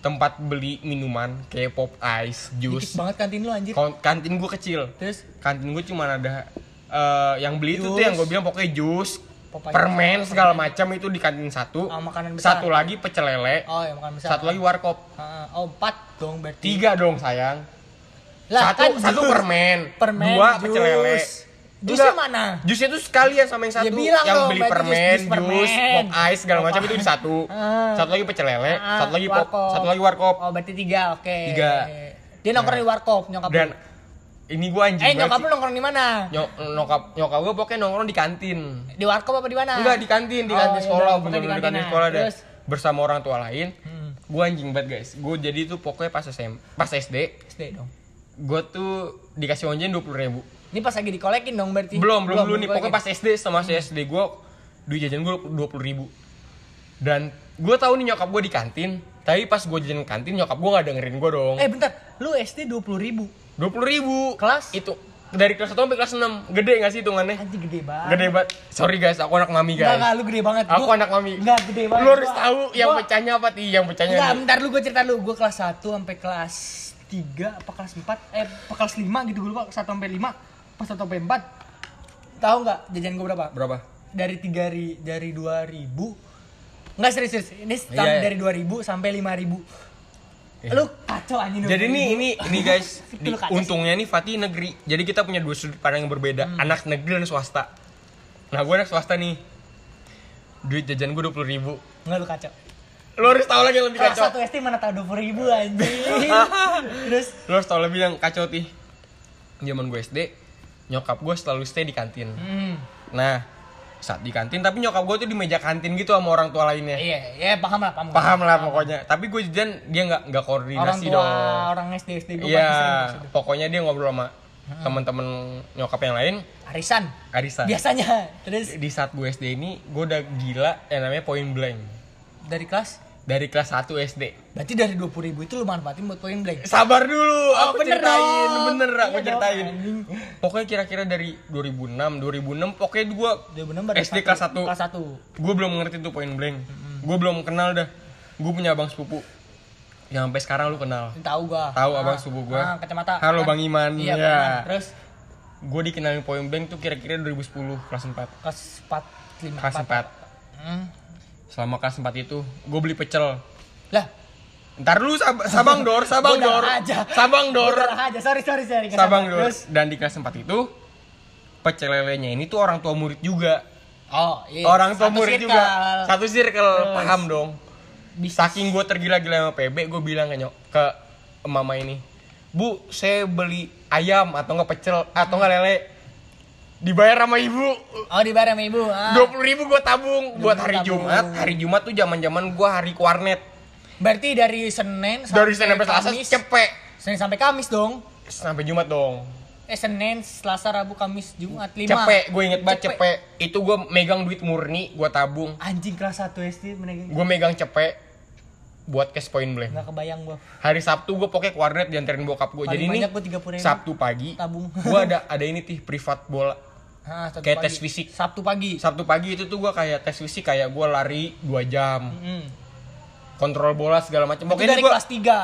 tempat beli minuman kayak pop ice, Dikit jus. banget kantin lu anjir. Kantin gue kecil. Terus Kantin gue cuma ada eh, yang beli itu tuh yang gue bilang pokoknya jus, Popeye. permen segala macam itu di kantin satu. Oh, makanan besar. Satu lagi pecel lele, oh, ya makan besar. satu lagi warkop. Heeh, oh, empat dong berarti. Tiga dong sayang. Lah, satu kan satu jus. permen, Permen, dua jus. pecel lele. Jusnya mana? Jusnya tuh sekalian sama yang satu. bilang yang dong, beli permen, jus- jus, pop ice segala macam Pop itu di satu. [LAUGHS] Ah. Satu lagi pecel lele, Ah, satu lagi pop, warkop. satu lagi warkop. Oh, berarti tiga, oke. Tiga. Dia nongkrong Nah. di warkop, nyokap Dan. Ini gue anjing Eh, nyokap lu nongkrong di mana? Nyok, nyokap nyokap gue pokoknya nongkrong di kantin. Di warkop apa di mana? Enggak di kantin, di Oh, kantin iya, sekolah, bener-bener di kantin nah. sekolah deh. Bersama orang tua lain. Hmm, Gue anjing banget guys. Gue jadi tuh pokoknya pas SM, pas SD, SD dong. gue tuh dikasih onjen dua puluh ribu. Ini pas lagi dikolekin dong berarti. Belum, belum dulu nih. Pokoknya pas SD sama si SD gue duit jajan gue dua puluh ribu. Dan gue tahu nih nyokap gue di kantin. Tapi pas gue jajan kantin nyokap gue nggak dengerin gue dong. Eh, bentar. Lu SD 20 ribu. Dua puluh ribu. Kelas? Itu dari kelas 1 sampai kelas 6 Gede gak sih hitungannya? Anjing gede banget. Gede banget. Sorry guys, aku anak mami guys. enggak, lu gede banget. Aku Gua- anak mami. Enggak, gede banget. Lu harus Gua- tahu yang gua- pecahnya apa ti? Yang pecahnya Enggak, bentar lu gue cerita lu. Gue kelas 1 sampai kelas 3 apa kelas 4? Eh, apa kelas 5 gitu gue lupa. 1 sampai 5. Pas 1 sampai 4. Tahu enggak jajan gue berapa? Berapa? Dari 3 ri, dari 2000. Enggak serius, serius. Ini sam- iya. dari 2000 sampai 5000. Iya. Lu kacau anjing Jadi 2000. nih ini ini guys, [LAUGHS] di, Lu untungnya nih Fatih negeri. Jadi kita punya dua sudut pandang yang berbeda, Hmm. anak negeri dan swasta. Nah, gue anak swasta nih. Duit jajan gue dua puluh ribu. Enggak lu kacau. Lo harus tahu lagi yang lebih kacau. 1 SD mana tahu 20 ribu anjing. [LAUGHS] Terus Lo harus tahu lebih yang kacau tih. Zaman gue SD, nyokap gue selalu stay di kantin. hmm. Nah, saat di kantin, tapi nyokap gue tuh di meja kantin gitu sama orang tua lainnya. Iya, iya paham lah, paham. Paham lah pokoknya. Tapi gue jajan dia nggak nggak Orang koordinasi tua, dong. orang SD SD gue Iya, pokoknya dia ngobrol sama teman-teman nyokap yang lain, Arisan. Arisa. Biasanya. Terus Di saat gue SD ini, gue udah gila yang namanya point blank. dari kelas Dari kelas 1 SD. berarti dari 20 ribu itu lu manfaatin buat point blank. Sabar dulu, Oh, aku bener ceritain, dong. bener aku Iya dong, ceritain. anjing. Pokoknya kira-kira dari 2006, 2006 pokoknya gue 2006 baru SD kelas 1. Kelas 1. Gue belum ngerti tuh point blank. Gue belum kenal dah. Gue punya abang sepupu. Yang sampai sekarang lu kenal. Tahu gua. Tahu Ah, abang sepupu gua. Ah, kacamata. Halo Kan? Bang Iman. Iya, Ya. Bang Iman. Terus Gue dikenalin point blank tuh kira-kira 2010 kelas 4. kelas 4 5 Kelas 4. Hmm. Selama kelas 4 itu gue beli pecel. Lah, Ntar lu sab Sabang Dor, [LAUGHS] Sabang Dor. aja. Sabang Dor. Aja. Sorry, sorry, sorry. Sabang. Dor. Terus Dan di kelas 4 itu pecel lelenya ini tuh orang tua murid juga. Oh, iya. Orang tua Satu murid circle. juga. Satu circle, Terus. paham dong. Bisa. Saking gue tergila-gila sama PB, gue bilang ke nyok ke mama ini, Bu, saya beli ayam atau nggak pecel atau nggak lele, dibayar sama ibu. Oh, dibayar sama ibu. Ah. Dua puluh ribu gue tabung buat hari tabung. Jumat. Hari Jumat tuh zaman zaman gue hari warnet. Berarti dari Senin Dari Senin sampai Selasa cepet Senin sampai Kamis dong. sampai Jumat dong. Eh Senin, Selasa, Rabu, Kamis, Jumat, 5. Cepet, gue inget banget cepet. Itu gue megang duit murni, gue tabung. Anjing kelas 1 SD menegang. Gue megang cepet buat cash point blank. Enggak kebayang gua. Hari Sabtu gue pokoknya ke warnet dianterin bokap gue. Jadi ini banyak gua 30.000. Sabtu pagi Tabung. gue ada ada ini tih privat bola. Ah, Sabtu Kayak pagi. tes fisik. Sabtu pagi. Sabtu pagi itu tuh gue kayak tes fisik kayak gue lari 2 jam, Hmm. kontrol bola segala macam. Pokoknya dari gue kelas 3.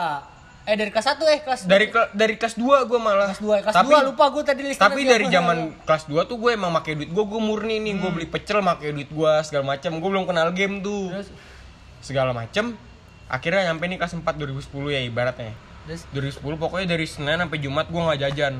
Eh dari kelas 1 eh kelas dari ke- dari kelas 2 gue malah. kelas 2. Kelas tapi, 2 lupa gua tadi listnya Tapi dari zaman kelas 2 tuh gue emang pakai duit gue, gue murni nih, gue beli pecel pakai duit gue segala macam. Gue belum kenal game tuh. Terus Segala macam. Akhirnya nyampe nih kelas 4 2010 ya ibaratnya. terus 2010 pokoknya dari Senin sampai Jumat gue nggak jajan.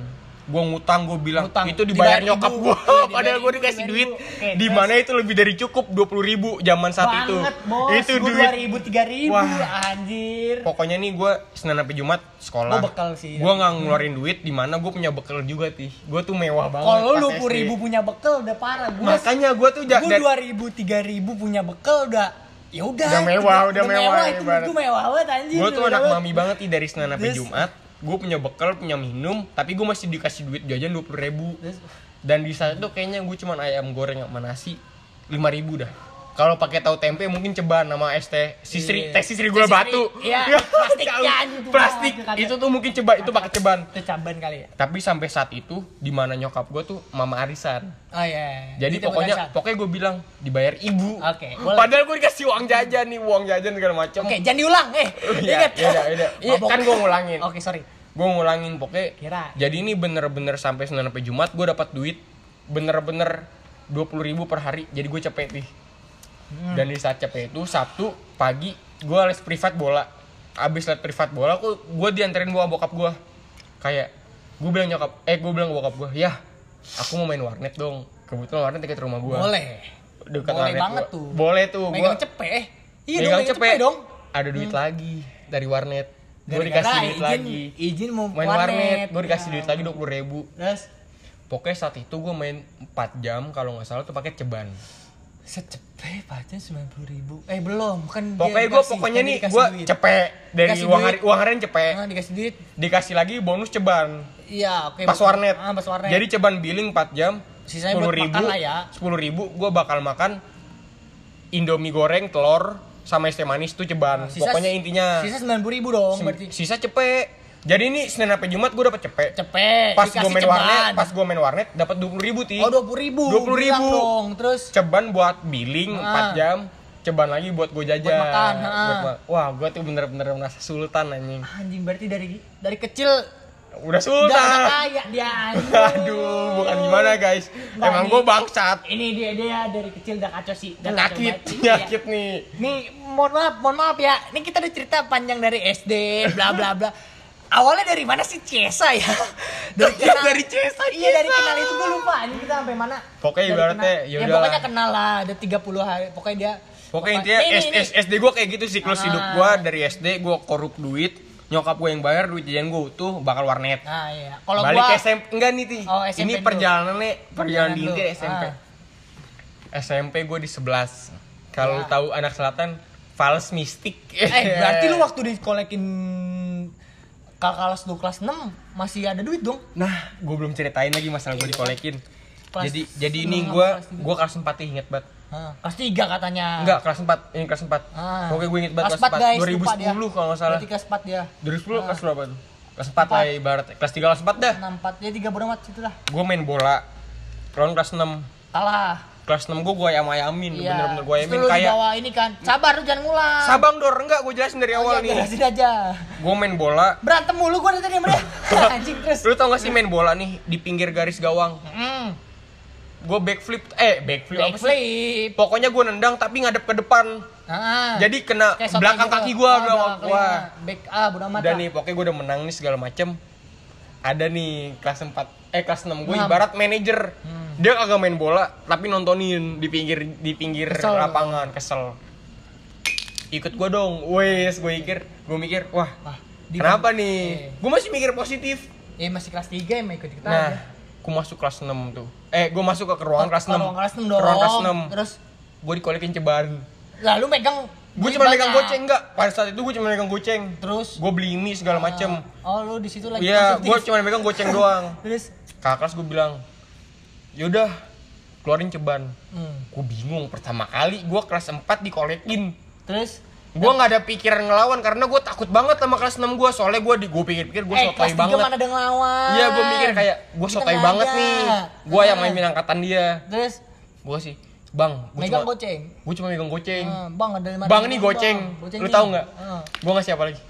Gue ngutang gue bilang Ngutang. itu dibayar Dibayar nyokap gue [LAUGHS] [LAUGHS] padahal gue dikasih duit. Oke, di mana itu lebih dari cukup dua puluh ribu zaman saat itu Banget, bos. itu Gua duit 2000 3000 Wah. anjir. pokoknya nih gue senin sampai jumat sekolah Gua bekal sih, gue nggak ngeluarin duit di mana gue punya bekal juga tih gue tuh mewah banget Kalau lu. 20 ribu punya bekal udah parah. Gua makanya gue tuh gue dua ribu tiga ribu punya bekal udah ya udah Udah mewah, udah mewah, itu ibarat. gue mewah banget anjir gue tuh mewah anak mami banget nih dari senin sampai jumat gue punya bekal punya minum tapi gue masih dikasih duit jajan dua puluh ribu. Dan di saat itu kayaknya gue cuman ayam goreng sama nasi lima ribu dah kalau pakai tahu tempe mungkin ceban sama es teh. Sisri Iya. teh sisri gula batu. iya, Ya, [LAUGHS] plastik. Ya, tuh, kata- itu tuh mungkin coba itu pakai ceban. Itu caban kali ya? Tapi sampai saat itu di mana nyokap gue tuh mama arisan. Oh iya. Jadi pokoknya pokoknya gue bilang dibayar ibu. Oke, padahal gue dikasih uang jajan nih uang jajan segala macam Oke, jangan diulang, eh. Iya, Ingat. iya, iya, iya. Iya, kan gua ngulangin. Oke, sorry. gue ngulangin pokoknya Kira. jadi ini bener-bener sampai Senin sampai Jumat gue dapat duit bener-bener dua puluh ribu per hari. Jadi gue cepet nih Hmm. dan di saat cepet itu Sabtu pagi gue les privat bola abis les privat bola aku gue dianterin bawa bokap gue kayak gue bilang nyokap eh gue bilang bokap gue ya aku mau main warnet dong kebetulan warnet dekat rumah gue Boleh. dekat Boleh warnet banget gua. tuh. boleh tuh Megang gue cepet. Eh. Iya dong, megang cepet cepet dong. ada duit lagi dari warnet gue dikasih duit izin, lagi Izin mau main warnet, gue dikasih Ya. duit lagi dua puluh ribu Terus pokoknya saat itu gue main 4 jam kalau nggak salah tuh pakai ceban secepet pacar sembilan puluh ribu. Eh belum, kan dia pokoknya gue pokoknya kan nih gue cepet. Dari Dikasih uang hari uang harian cepet. Ah, dikasih duit. dikasih lagi bonus ceban. Iya, oke. pas warnet. Ah, pas warnet. jadi ceban billing 4 jam. Sisanya sepuluh buat ribu makan lah ya. sepuluh ribu gue bakal makan indomie goreng telur sama es teh manis tuh ceban. Sisa- pokoknya intinya sisa sembilan puluh ribu dong, berarti. sisa cepet jadi ini senin sampai jumat gue dapet cepet cepet. pas gue main ceban. warnet pas gue main warnet dapat dua puluh ribu ti Oh dua puluh ribu. 20.000. Bilang dong. Terus ceban buat billing Ah. 4 jam ceban lagi buat gue jajan Buat makan, ah. Buat ma- wah gue tuh bener-bener merasa sultan anjing anjing berarti dari dari kecil udah sultan udah kaya dia [LAUGHS] aduh bukan gimana guys emang gue bangsat Ini dia dia dari kecil udah kacau sih. Udah nyakit banget. nyakit nih Iya. Nih, mohon maaf, mohon maaf ya. Ini kita udah cerita panjang dari SD, bla bla bla. Awalnya dari mana sih Cesa ya? Dari Iya, dari Cesa, Iya, dari kenal itu gue lupa. Ini kita sampai mana? Pokoknya Dari ibaratnya, kenal- ya ya udahlah. pokoknya kenal lah. Ada 30 hari. Pokoknya dia pokoknya Pokoknya- intinya nih, S- SD gue kayak gitu siklus Ah. hidup gue dari SD gue korup duit nyokap gue yang bayar duit jajan gue utuh bakal warnet Nah, iya. Kalau balik gua ke SMP enggak nih ti Oh, SMP ini dulu. perjalanannya perjalanan di dulu. inti SMP Ah. SMP gue di 11 kalau Ya. tahu anak selatan Fals Mistik eh berarti lu [LAUGHS] waktu dikolekin kelas lu kelas 6 masih ada duit dong. Nah, gue belum ceritain lagi masalah gue dikolekin. Kelas jadi jadi ini enam, gue tiga. gue kelas 4 inget banget. Hah, kelas 3 katanya. Enggak, kelas 4. Ini kelas 4. Ah. Pokoknya gue inget banget kelas kelas 4 guys, 4. lupa dia. 2010 kalau nggak salah. Berarti kelas 4 dia. 2010 kelas berapa tuh? Kelas 4 lah ibarat. Kelas 3 kelas 4 dah. 6 4 ya 3 bodo amat situ lah. Gue main bola. Lawan kelas 6. Kalah. Kelas 6 gue gue ayam-ayamin, Iya. bener-bener gue Terus ayamin kayak dibawa ini kan. Sabar lu jangan ngulang. Sabang Dor, enggak gue jelasin dari awal Oh, iya, nih. jelasin aja. Gue main bola. Berantem mulu dari tadi sama dia. [LAUGHS] [LAUGHS] Anjing terus. Lu tau gak sih main bola nih di pinggir garis gawang? Gue backflip, eh backflip apa sih? Backflip. Pokoknya gue nendang tapi ngadep ke depan. Ah. Jadi kena Kayak soto belakang gitu. kaki gua Ah, belakang kaki. Back ah bodo amat. Dan nih pokoknya gue udah menang nih segala macem Ada nih kelas 4 eh kelas 6 gue Enam. ibarat manajer. Hmm. Dia kagak main bola tapi nontonin di pinggir di pinggir Kesel. lapangan kesel. Ikut gue dong. Wes gue mikir, gue mikir, wah, Wah, kenapa Eh. nih? Gue masih mikir positif. Eh masih kelas 3 emang ikut kita aja. Nah, gue masuk kelas 6 tuh. Eh, gue masuk ke ruangan kelas Ke 6. ruang kelas 6 Ke dong. ruangan kelas 6. Terus Gue dikolekin ceban. lalu megang Gue cuma megang goceng enggak? Pada saat itu gue cuma megang goceng. Terus Gue beli mie segala macem. Oh, lu di situ lagi Iya, gue cuma megang goceng doang. [LAUGHS] Terus Kakak kelas gue bilang, yaudah keluarin ceban. hmm. Gue bingung pertama kali gue kelas 4 dikolekin. Terus Gue nggak ada pikiran ngelawan karena gue takut banget sama kelas 6 gue. Soalnya gue di gue pikir-pikir gue eh, sotoy kelas 3 banget. mana ada ngelawan. Iya, gue mikir kayak gue sotoy nggak banget nih. Gue yang main angkatan dia. Terus Gue sih, bang, gue megang cuma, goceng. gue cuma megang goceng. Ah, bang ada lima Bang nih goceng, Goceng lu tahu nggak? Ah. Gue ngasih apa lagi?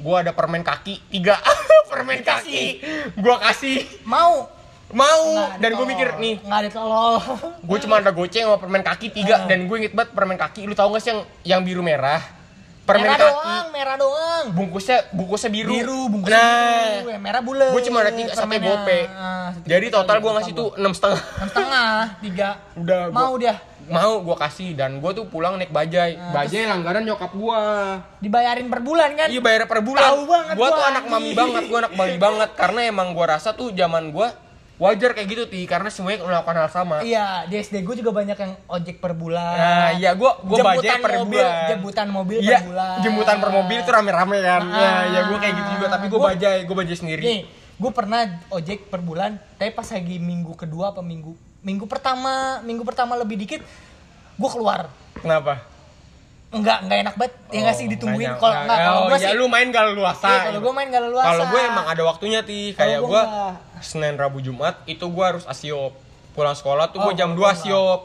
Gue ada permen kaki tiga, [LAUGHS] permen kaki. Gue kasih, Mau mau. Nggak Dan gue mikir nih, nggak ada tolol. gue cuma ada goceng sama permen kaki tiga. Ah. Dan gue inget banget permen kaki. Lu tahu nggak sih yang yang biru merah? permen merah kaki. doang, merah doang. Bungkusnya bungkusnya biru. Biru, bungkusnya nah, biru, yang merah bulat. gue cuma ada tiga sampai gope. Satu Jadi total gue ngasih tuh enam setengah. Enam setengah, tiga. Udah, gua- Mau dia. Mau gue kasih dan gue tuh pulang naik bajai. Nah, bajai langganan nyokap gue. Dibayarin per bulan kan? Iya bayar per bulan. Tahu banget gua, tuh anak mami banget, gua anak mami [LAUGHS] banget karena emang gua rasa tuh zaman gua wajar kayak gitu ti karena semuanya melakukan hal sama. Iya, di SD gue juga banyak yang ojek per bulan. Nah, iya gua Jemputan bajai per mobil, bulan. Jemputan mobil Iya, per bulan. jemputan per mobil tuh rame-rame kan. Ah. Ya, ya gua kayak gitu juga tapi Gua- bajai, gua bajai sendiri. Nih, gue pernah ojek per bulan, tapi pas lagi minggu kedua apa minggu minggu pertama, minggu pertama lebih dikit, gue keluar. Kenapa? Enggak, enggak enak banget. Ya nggak sih Oh, ditungguin. nggak Kalau enggak, kalau Oh, gue ya sih lu main kalau luasa. Iya, kalau gue main. Kalau gue emang ada waktunya ti, kayak gua gue enggak. Senin Rabu Jumat itu gue harus asiop. Pulang sekolah tuh Oh, gue jam 2 kalau gua asiop.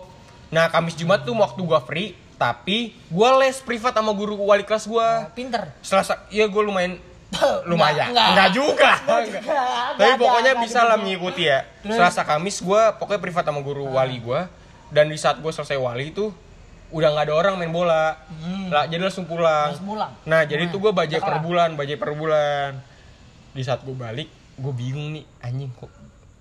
Nah Kamis Jumat tuh waktu gue free, tapi gue les privat sama guru wali kelas gue. pinter. Selasa, iya gue lumayan lumayan. Enggak, Enggak juga. [LAUGHS] Enggak Enggak. juga. Tapi pokoknya bisa lah mengikuti ya. Terus? Selasa Kamis gue pokoknya privat sama guru wali gue. Dan di saat gue selesai wali itu udah nggak ada orang main bola. Hmm. Lah, jadi langsung pulang. Langsung pulang. Nah, jadi tuh gue bajai per bulan, bajai per bulan. Di saat gue balik, gue bingung nih, anjing kok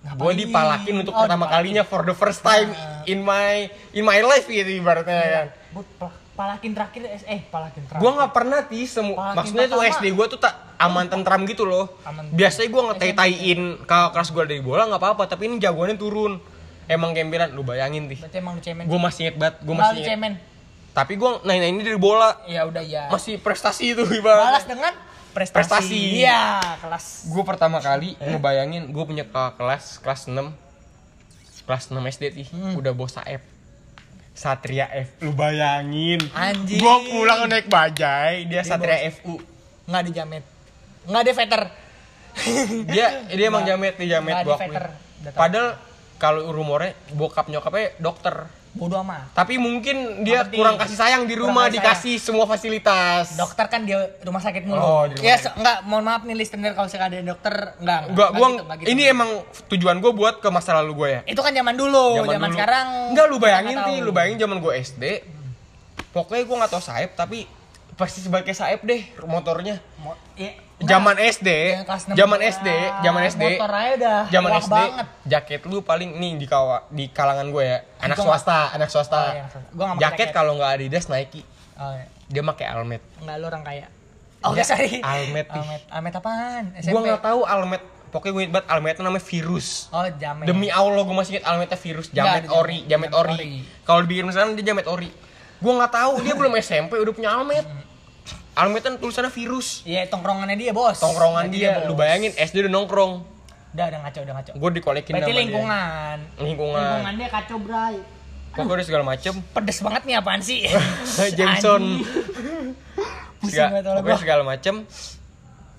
gue dipalakin untuk Oh, pertama dipalakin. kalinya for the first time Nah. in my in my life gitu ibaratnya kan. Palakin terakhir eh palakin terakhir. Gue nggak pernah ti semu Palakin maksudnya tuh. SD gue tuh tak aman tentram gitu loh. Aman. Biasanya gue ngetai-taiin kakak kelas gue dari bola nggak apa-apa, tapi ini jagoannya turun. Emang gembelan, lu bayangin ti. Berarti emang lu cemen. Gue masih inget banget, gue masih inget. cemen. Tapi gue naik ini dari bola, Ya udah ya. masih prestasi itu Balas ibaratnya. dengan prestasi. Prestasi. Iya, kelas. Gue pertama kali ngebayangin gue punya kelas kelas 6 kelas 6 SD ti, Hmm. udah bawa saep. Satria F, lu bayangin. Anjing. Gue pulang naik bajai, dia Satria FU. Enggak dijamet. Enggak ada veter. [LAUGHS] dia dia emang jamet dia jamet Nggak gua di. Padahal kalau rumornya bokap nyokapnya dokter. Bodoh amat. Tapi mungkin dia penting. kurang kasih sayang di rumah kasih dikasih semua fasilitas. Dokter kan dia rumah sakit mulu. Oh, di rumah ya, se- enggak, mohon maaf nih listener kalau misalkan ada dokter, enggak. Enggak, gua gitu, gitu. ini emang tujuan gue buat ke masa lalu gue ya. itu kan zaman dulu, zaman, dulu. sekarang Enggak lu bayangin tahu. lu bayangin zaman gue SD. Pokoknya gue nggak tahu saep tapi pasti sebagai saep deh motornya. Mo- iya. Zaman SD, enam zaman juga. SD, zaman SD. Aja udah Zaman SD, banget. jaket lu paling nih di kawa, di kalangan gue ya, anak Gua nggak- swasta, anak swasta. Oh, iya. Gua nggak pakai jaket kalau nggak Adidas Nike, Oh, iya. dia pakai Almet. Enggak lu orang kaya. Oh, Ya, enggak sorry. Almet. Almet. Almet apaan? SMP. Gue nggak tahu Almet, pokoknya gue inget banget Almetnya namanya virus. Oh, jamet. Demi Allah gue masih inget Almetnya virus, jamet Nggak, ori, jamet jamet ori. ori. Kalau dibikin sekarang dia jamet ori. Gue nggak tahu dia belum SMP udah punya Almet. Almet kan tulisannya virus. Iya, tongkrongannya dia, Bos. Tongkrongan dia, bos. lu bayangin SD udah nongkrong. Udah, udah ngaco, udah ngaco. Gue dikolekin Berarti sama dia. lingkungan. Lingkungan. Lingkungan dia kacau, Bray. Pokoknya udah segala macem. Pedes banget nih apaan sih? [LAUGHS] Jameson. Pusing Segala, banget pokoknya segala macem.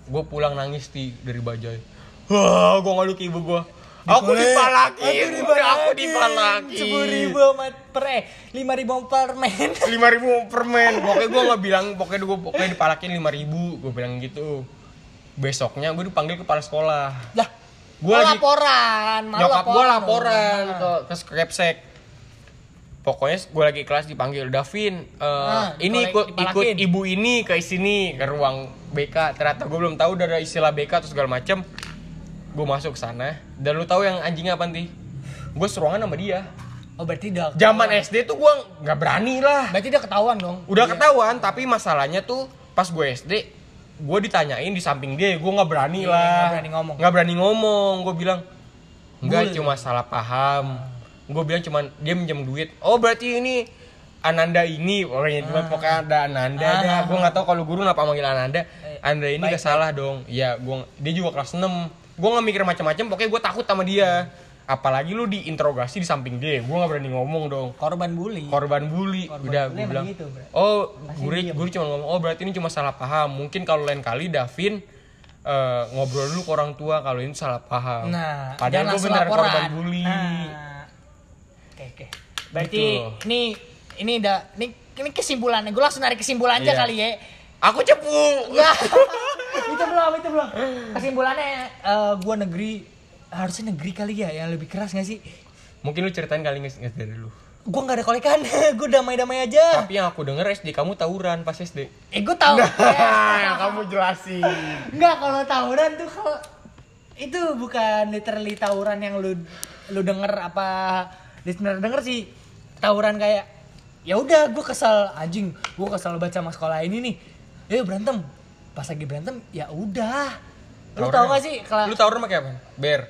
Gue pulang nangis di dari Bajai. Wah, gue ngadu ke ibu gue. Aku Dikolek. dipalakin, Aku aku dipalakin. Sepuluh ribu per eh lima ribu per men. [LAUGHS] lima ribu permen pokoknya gue nggak bilang pokoknya gue pokoknya dipalakin lima ribu. Gue bilang gitu. Besoknya gue dipanggil kepala sekolah. Lah, Gua oh, lagi- laporan, malu nyokap gue laporan. Nah. ke ke Kepsek. Pokoknya gue lagi kelas dipanggil Davin eh, Ah, ini ikut ikut ibu ini ke sini ke ruang BK ternyata gue belum tahu udah ada istilah BK atau segala macem gue masuk ke sana dan lu tahu yang anjingnya apa nih gue seruangan sama dia. Oh, berarti udah zaman SD tuh gue nggak berani lah. Berarti udah ketahuan dong. udah Iya. ketahuan tapi masalahnya tuh pas gue SD gue ditanyain di samping dia gue nggak berani Iya, lah. nggak berani ngomong. nggak berani ngomong gue bilang enggak Bul. cuma salah paham. Gue bilang cuman dia minjem duit. Oh berarti ini Ananda ini pokoknya cuma pokoknya ada Ananda Ah. dah. Gue nggak tahu kalau guru kenapa manggil Ananda. Eh, Anda ini baik, gak salah dong. Ya gue dia juga kelas 6 gue nggak mikir macam-macam pokoknya gue takut sama dia apalagi lu diinterogasi di samping dia gue nggak berani ngomong dong Korban bully. korban bully Korban udah gue bilang gitu, oh diem. guru cuma ngomong oh berarti ini cuma salah paham mungkin kalau lain kali Davin eh, ngobrol dulu ke orang tua kalau ini salah paham Nah, padahal gue laporan. korban bully Nah. Oke, oke. Berarti Gitu. ini ini udah ini ini kesimpulannya. Gue langsung narik kesimpulan aja Iya. kali ya. aku cepu Enggak. [LAUGHS] itu belum, itu belum. Kesimpulannya eh gua negeri harusnya negeri kali ya yang lebih keras gak sih? mungkin lu ceritain kali nggak nggak dari lu gue nggak ada kolekan [LAUGHS] gue damai-damai aja Tapi yang aku denger SD kamu tawuran pas SD. eh gue tahu Nah, kamu jelasin. Enggak kalau tawuran tuh kalau itu bukan literally tawuran yang lu lu denger apa listener denger sih tawuran kayak ya udah gue kesel anjing gue kesel baca sama sekolah ini nih ya berantem pas lagi berantem ya udah. Lu tau gak sih kalau Lu tawuran pakai apa? Bear.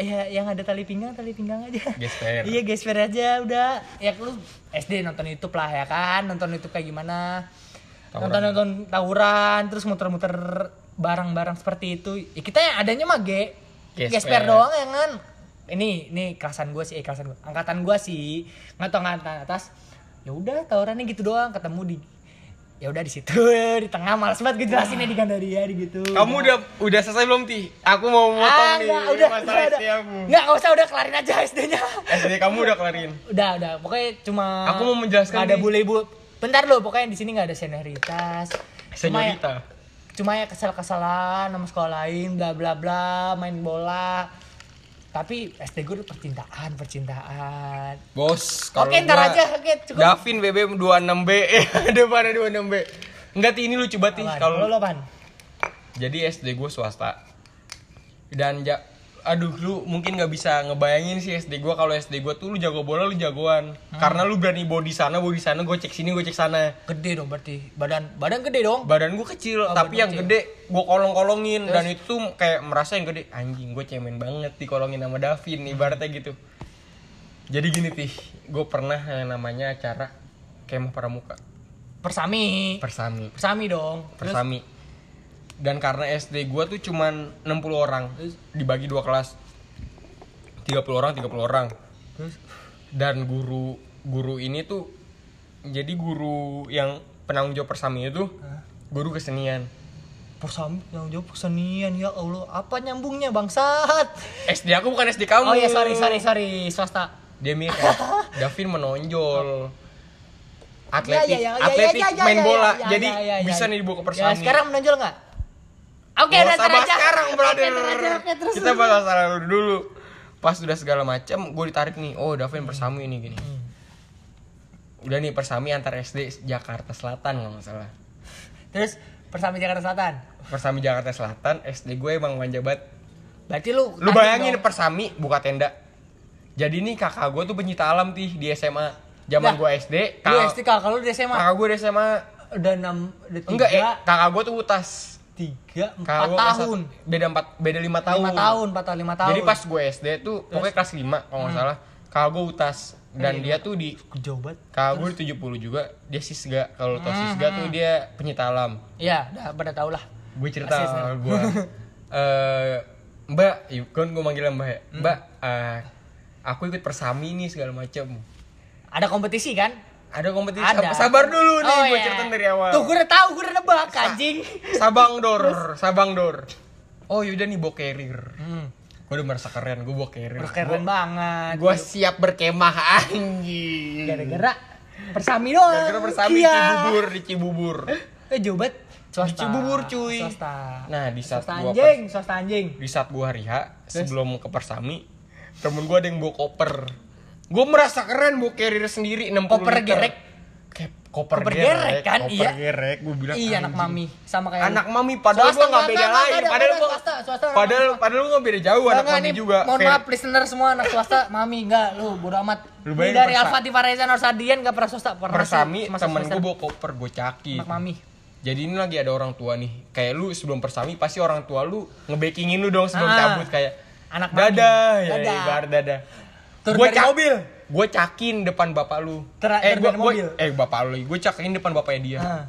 ya yang ada tali pinggang tali pinggang aja. Gesper. iya gesper aja udah. Ya lu SD nonton YouTube lah ya kan? Nonton YouTube kayak gimana? Tawuran. nonton nonton tawuran terus muter-muter barang-barang seperti itu. Ya kita yang adanya mah ge Gesper. gesper doang ya kan? Ini ini kelasan gue sih eh kelasan gue angkatan gue sih. Nggak tau angkatan atas. Ya udah tawurannya gitu doang. Ketemu di ya udah di situ [LAUGHS] di tengah males banget gue jelasinnya di Gandaria di gitu Kamu udah udah selesai belum, Ti? Aku mau motong ah, nih enggak, udah, masalah udah, SD udah. aku. Enggak, enggak usah, udah kelarin aja SD-nya. SD kamu udah kelarin. udah, udah. Pokoknya cuma Aku mau menjelaskan nggak ada bule bu. Bentar lo, pokoknya di sini nggak ada senioritas. Cuma ya, cuma ya kesal-kesalan sama sekolah lain, bla bla bla, main bola. Tapi SD gue percintaan, percintaan. Bos, Oke, ntar gua- aja, oke, cukup. Davin BBM 26B. Eh, ada pada 26B. Enggak, Ti, ini lucu banget, Ti. Apaan? Kalau lo apaan? Jadi SD gue swasta. Dan ja aduh lu mungkin nggak bisa ngebayangin sih SD gue kalau SD gue tuh lu jago bola lu jagoan Hmm. karena lu berani body sana body sana gue cek sini gue cek sana Gede dong berarti. Badan badan gede dong. badan gue kecil Oh, tapi yang kecil. gede gue kolong kolongin dan itu tuh kayak merasa yang gede anjing gue cemen banget dikolongin sama Davin ibaratnya gitu jadi gini tih gue pernah yang namanya acara kemah pramuka Persami. persami Persami dong. Terus persami dan karena SD gua tuh cuman 60 orang. Dibagi dua kelas. 30 orang 30 orang. Terus? Dan guru guru ini tuh jadi guru yang penanggung jawab persami itu guru kesenian. Persami yang jawab kesenian ya Allah. Apa nyambungnya bangsat? SD aku bukan SD kamu. Oh iya sorry sorry sorry. Swasta. dia mirip. [LAUGHS] Davin menonjol. Atletik Ya, ya, ya, ya, atletik ya, ya, main ya, bola. ya, ya, jadi ya, ya, bisa ya. nih dibawa ke Ya, persami sekarang menonjol nggak? Oke, Nggak udah aja. sekarang brother. Oke, terus. kita bahas masalah lalu dulu. Pas udah segala macam gue ditarik nih oh Davin persami ini gini. Hmm. udah nih persami antar SD Jakarta Selatan kalau nggak salah. Terus Persami Jakarta Selatan. persami Jakarta Selatan SD gue emang manja banget. Berarti lu lu bayangin dong. persami buka tenda. Jadi nih kakak gue tuh penyita alam tih di SMA zaman Lah, gue SD Lu kakak, SD kakak lu di SMA kakak gue di SMA udah 6 udah 3 enggak eh kakak gue tuh utas 3 4 kakak gue kelas tahun. satu- beda empat beda lima tahun 5 tahun, 4 tahun, 5 tahun. Jadi pas gue SD tuh pokoknya kelas 5 kalau nggak salah. Kakak gue utas dan Eh, dia tuh di jauh banget. kakak gue di 70 juga, dia sisga. Kalau tau Hmm, sisga tuh dia penyita alam. Iya, udah pada tau lah. Gue cerita sama gue. [LAUGHS] eh Mbak, ya, kan gue manggilnya Mbak ya. Hmm. Mbak, eh, aku ikut persami nih segala macam. Ada kompetisi kan? Ada kompetisi. Ada. Sabar dulu nih, Oh, gue iya. cerita dari awal. Tuh gue udah tahu, gue udah nebak anjing. Sabang Dor, Sabang Dor. Oh yaudah nih bawa carrier. Hmm. Gue udah merasa keren, gue bawa carrier. Udah keren banget. Gue siap berkemah anjing. gara-gara persami doang. Gara-gara bersami Iya. Cibubur di Cibubur. Eh jauh banget. Swasta. Di Cibubur, cuy. Swasta. Nah, di saat swasta gua anjing, swasta anjing. Di saat gua hari H sebelum ke Persami, temen gua ada yang bawa koper. Gua merasa keren bawa carrier sendiri 60 Koper liter. gerek. Kayak koper, Koper gerek, gerek, kan? Koper Iya. gerek, gua bilang. Iya anak mami sama kayak Anak mami padahal gua nggak beda nggak lain. ada, Padahal anak padahal padahal gua nggak beda jauh anak mami juga. Mohon maaf listener semua anak swasta, mami enggak lu bodo amat. Lu dari persa- Al-Fatihah Reza Norsadian enggak pernah swasta, pernah Persami temen gua bawa koper, gua caki. anak mami. Jadi ini lagi ada orang tua nih. Kayak lu sebelum persami pasti orang tua lu ngebakingin lu dong sebelum Ah. cabut kayak Anak mami. dadah ya Dadah. ibarat dadah. Turun Gua dari mobil. Gue cakin depan bapak lu. Ter- eh gua, gua- mobil. eh bapak lu, gue cakin depan bapaknya dia. Ah.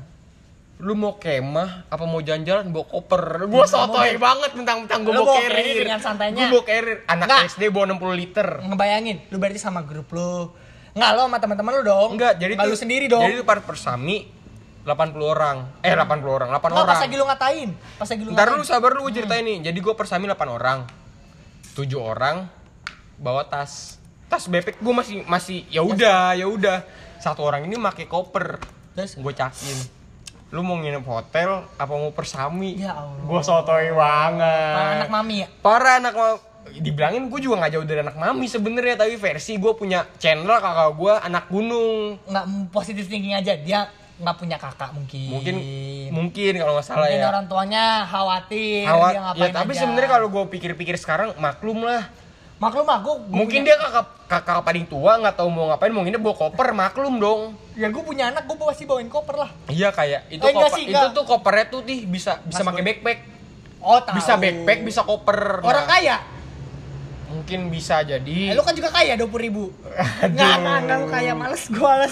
Lu mau kemah apa mau jalan-jalan bawa koper? Gue sotoy banget tentang-tentang gue Lu bawa carrier. dengan santainya. Gue bawa carrier. Anak Nggak. SD bawa 60 liter. Ngebayangin, lu berarti sama grup lu. Enggak lo sama teman-teman lu dong. Enggak, jadi Nggak tuh lu sendiri dong. Jadi tuh part persami 80 orang. Eh 80 orang, 8 Nggak, orang. pas lagi lu ngatain. Pas lagi lu Ntar ngatain. lu sabar lu gue ceritain nih. Jadi gue persami 8 orang. 7 orang bawa tas. Tas bebek gue masih masih ya udah, ya udah. Satu orang ini pakai koper. Terus? gue cakin. Lu mau nginep hotel apa mau persami? Ya Allah. Gue sotoy banget. Para anak mami ya. Para anak ma- dibilangin gue juga nggak jauh dari anak mami sebenarnya tapi versi gue punya channel kakak gue anak gunung nggak positif thinking aja dia nggak punya kakak mungkin mungkin mungkin kalau nggak salah Mungkin ya orang tuanya khawatir Awat, dia ya tapi sebenarnya kalau gue pikir-pikir sekarang maklum lah maklum aku mungkin dia kakak kakak paling tua nggak tahu mau ngapain mungkin dia bawa koper maklum dong. Ya gue punya anak gue pasti bawain koper lah. Iya kayak itu Eh, koper sih, itu tuh kopernya tuh tih bisa bisa pakai backpack. Oh tahu. Bisa backpack bisa koper. Orang Nah, kaya mungkin bisa jadi. Eh, lu kan juga kaya dua puluh ribu. Nggak nggak nggak lu kaya. Males gue males.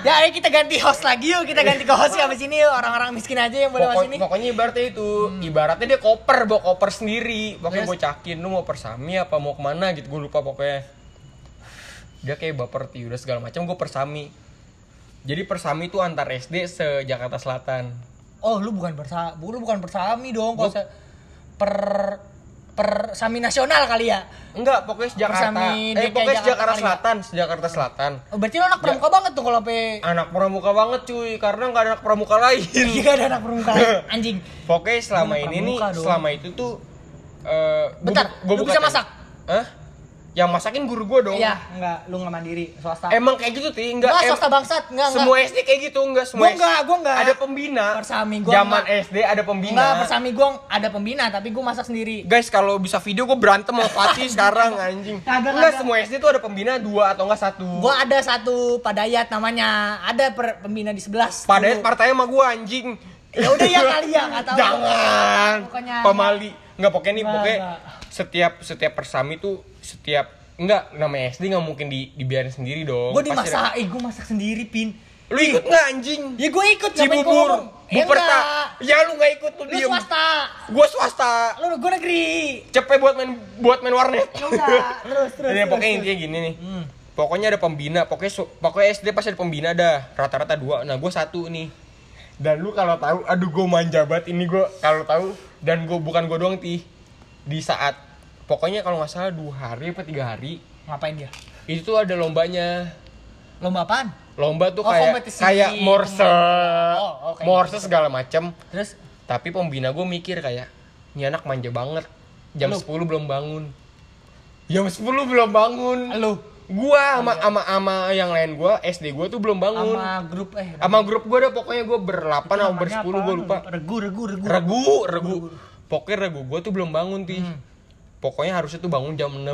Ya ayo kita ganti host lagi yuk. Kita ganti ke host ya abis ini yuk. Orang-orang miskin aja yang boleh Pokok- masuk ini. pokoknya ibaratnya itu ibaratnya dia koper bawa koper sendiri. Pokoknya Terus? bocakin lu mau persami apa mau ke mana gitu gue lupa pokoknya. Dia kayak baper ti udah segala macam gue persami. Jadi persami itu antar SD se Jakarta Selatan. Oh lu bukan bersa lu bukan bersami dong kalau se- per per sami nasional kali ya enggak pokoknya Jakarta Persami eh pokoknya Jakarta Jakarta ya? Selatan Jakarta Selatan oh, berarti lu anak pramuka banget tuh kalau pe anak pramuka banget cuy karena nggak ada anak pramuka lain [LAUGHS] Iya ada anak pramuka lain. [LAUGHS] anjing pokoknya selama Anak ini nih dong. selama itu tuh eh gua Bentar, bu- gua lu bisa masak? Hah? Yang masakin guru gue dong iya enggak lu nggak mandiri swasta Emang kayak gitu ti, enggak Enggak, swasta bangsat. Enggak, Semua SD kayak gitu, enggak semua. Gua enggak, gua enggak. Ada pembina. Persami, gua Zaman enggak. SD ada pembina. Enggak, bersami gua ada pembina tapi gua masak sendiri. Guys, kalau bisa video gue berantem sama Fatih [LAUGHS] sekarang anjing. Kagak, enggak semua SD tuh ada pembina dua atau enggak satu. Gua ada satu padayat namanya. Ada per, pembina di 11. Padahal Dulu. partainya sama gue anjing. Ya udah ya kali ya, enggak tahu. [LAUGHS] Jangan. Pokoknya Pemali. Enggak pokoknya nih, Enggak, pokoknya enggak. setiap setiap persami tuh setiap enggak namanya SD enggak mungkin di dibiarin sendiri dong. Gua Pasti ada- dimasak, eh gua masak sendiri, Pin. Lu ikut enggak anjing? Ya gua ikut Cibubur? Ya Buperta. enggak. Ya lu enggak ikut lu Lu diem. swasta. Gua swasta. Lu gua negeri. cepet buat main buat main warnet. Ya udah, [LAUGHS] terus terus. Ini terus, pokoknya intinya gini nih. Hmm. Pokoknya ada pembina, pokoknya pokoknya SD pasti ada pembina dah. Rata-rata dua. Nah, gue satu nih. Dan lu kalau tahu, aduh gue manja banget ini gue kalau tahu dan gue bukan gue doang ti di saat pokoknya kalau nggak salah dua hari apa tiga hari. Ngapain dia? itu tuh ada lombanya. Lomba apaan? lomba tuh Oh, kayak kayak morse. Oh, oke. morse segala macem. Terus? Tapi pembina gue mikir kayak ini anak manja banget. Jam Lu? 10 belum bangun. Jam 10 belum bangun. Lu? Gua sama sama sama yang lain gua SD gua tuh belum bangun. Sama grup eh sama grup gua dah pokoknya gua berlapan namanya bersepuluh apa? gua lupa. Regu, regu, regu. regu regu. Pokoknya regu gua tuh belum bangun ti. Hmm. Pokoknya harusnya tuh bangun jam 6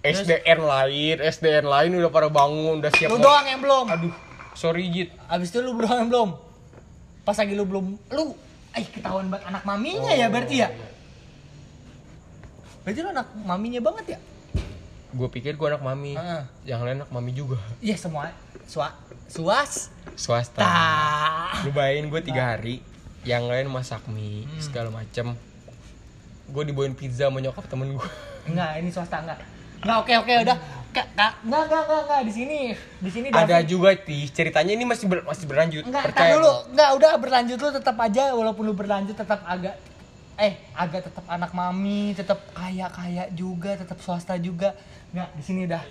SDN lain SDN lain udah pada bangun udah siap Lu doang yang belum. aduh sorry Jit Abis itu lu doang yang belum. Pas lagi lu belum, lu eh ketahuan banget anak maminya ya berarti ya. Berarti lu anak maminya banget ya? gua pikir gua anak mami Heeh. yang lain anak mami juga Iya semua. Sua, suas. swasta Tah. lu bayangin gua tiga hari yang lain masak mie Hmm. segala macem gue dibawain pizza sama nyokap temen gue [LAUGHS] Enggak, ini swasta enggak. Enggak, oke oke udah. Kak, kak, enggak enggak enggak enggak di sini. Di sini ada David- juga ti ceritanya ini masih ber- masih berlanjut Enggak, percaya dulu. Enggak, udah berlanjut lu tetap aja walaupun lu berlanjut tetap agak eh agak tetap anak mami, tetap kaya-kaya juga, tetap swasta juga. Enggak, di sini udah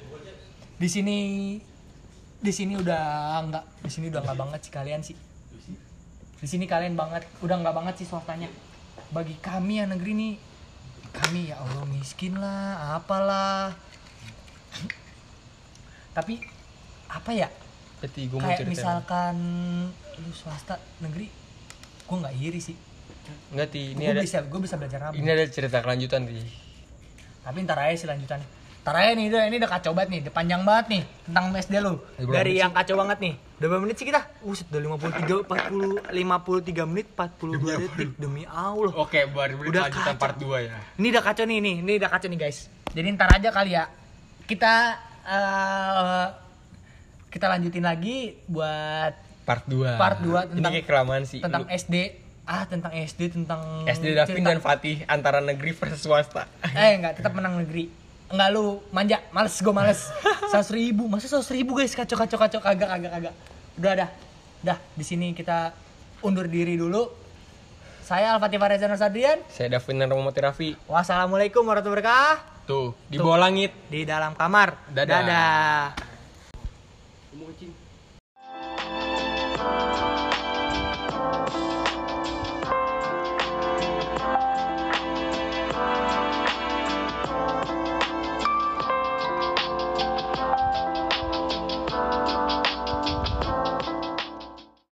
di sini di sini udah enggak, di sini udah enggak banget sih kalian sih. Di sini kalian banget, udah enggak banget sih swastanya. Bagi kami yang negeri nih kami ya Allah miskin lah, apalah. Tapi apa ya? Berarti gue mau kayak misalkan lu swasta negeri gue nggak iri sih. Enggak ti. Ini gue ada bisa gue bisa belajar rabu ini ada cerita kelanjutan ti. Tapi ntar aja sih lanjutannya ntar aja nih udah ini udah kacau banget nih udah panjang banget nih tentang SD lu. Dari yang kacau banget nih udah berapa menit sih kita? Uset, udah 53 40 53 menit 42 detik demi Allah. Oke baru Udah kelanjutan kacau. part 2 ya. Ini udah kacau nih nih ini udah kacau nih guys. Jadi ntar aja kali ya kita eh, kita lanjutin lagi buat part 2 Part dua ini tentang- kayak kelamaan sih. tentang Lu- SD ah tentang SD tentang SD Davin dan Fatih antara negeri versus swasta. Eh enggak tetap menang negeri enggak lu manja. Males gue males. [LAUGHS] Seratus ribu. Masa seratus ribu guys? Kacau kacau kacau kagak kagak kagak. Udah dah. Dah di sini kita undur diri dulu. Saya Al-Fatih Farezan Sadrian. Saya Davin dan Romo Raffi wassalamualaikum warahmatullahi wabarakatuh. Tuh di bawah langit. Di dalam kamar. Dadah. dadah.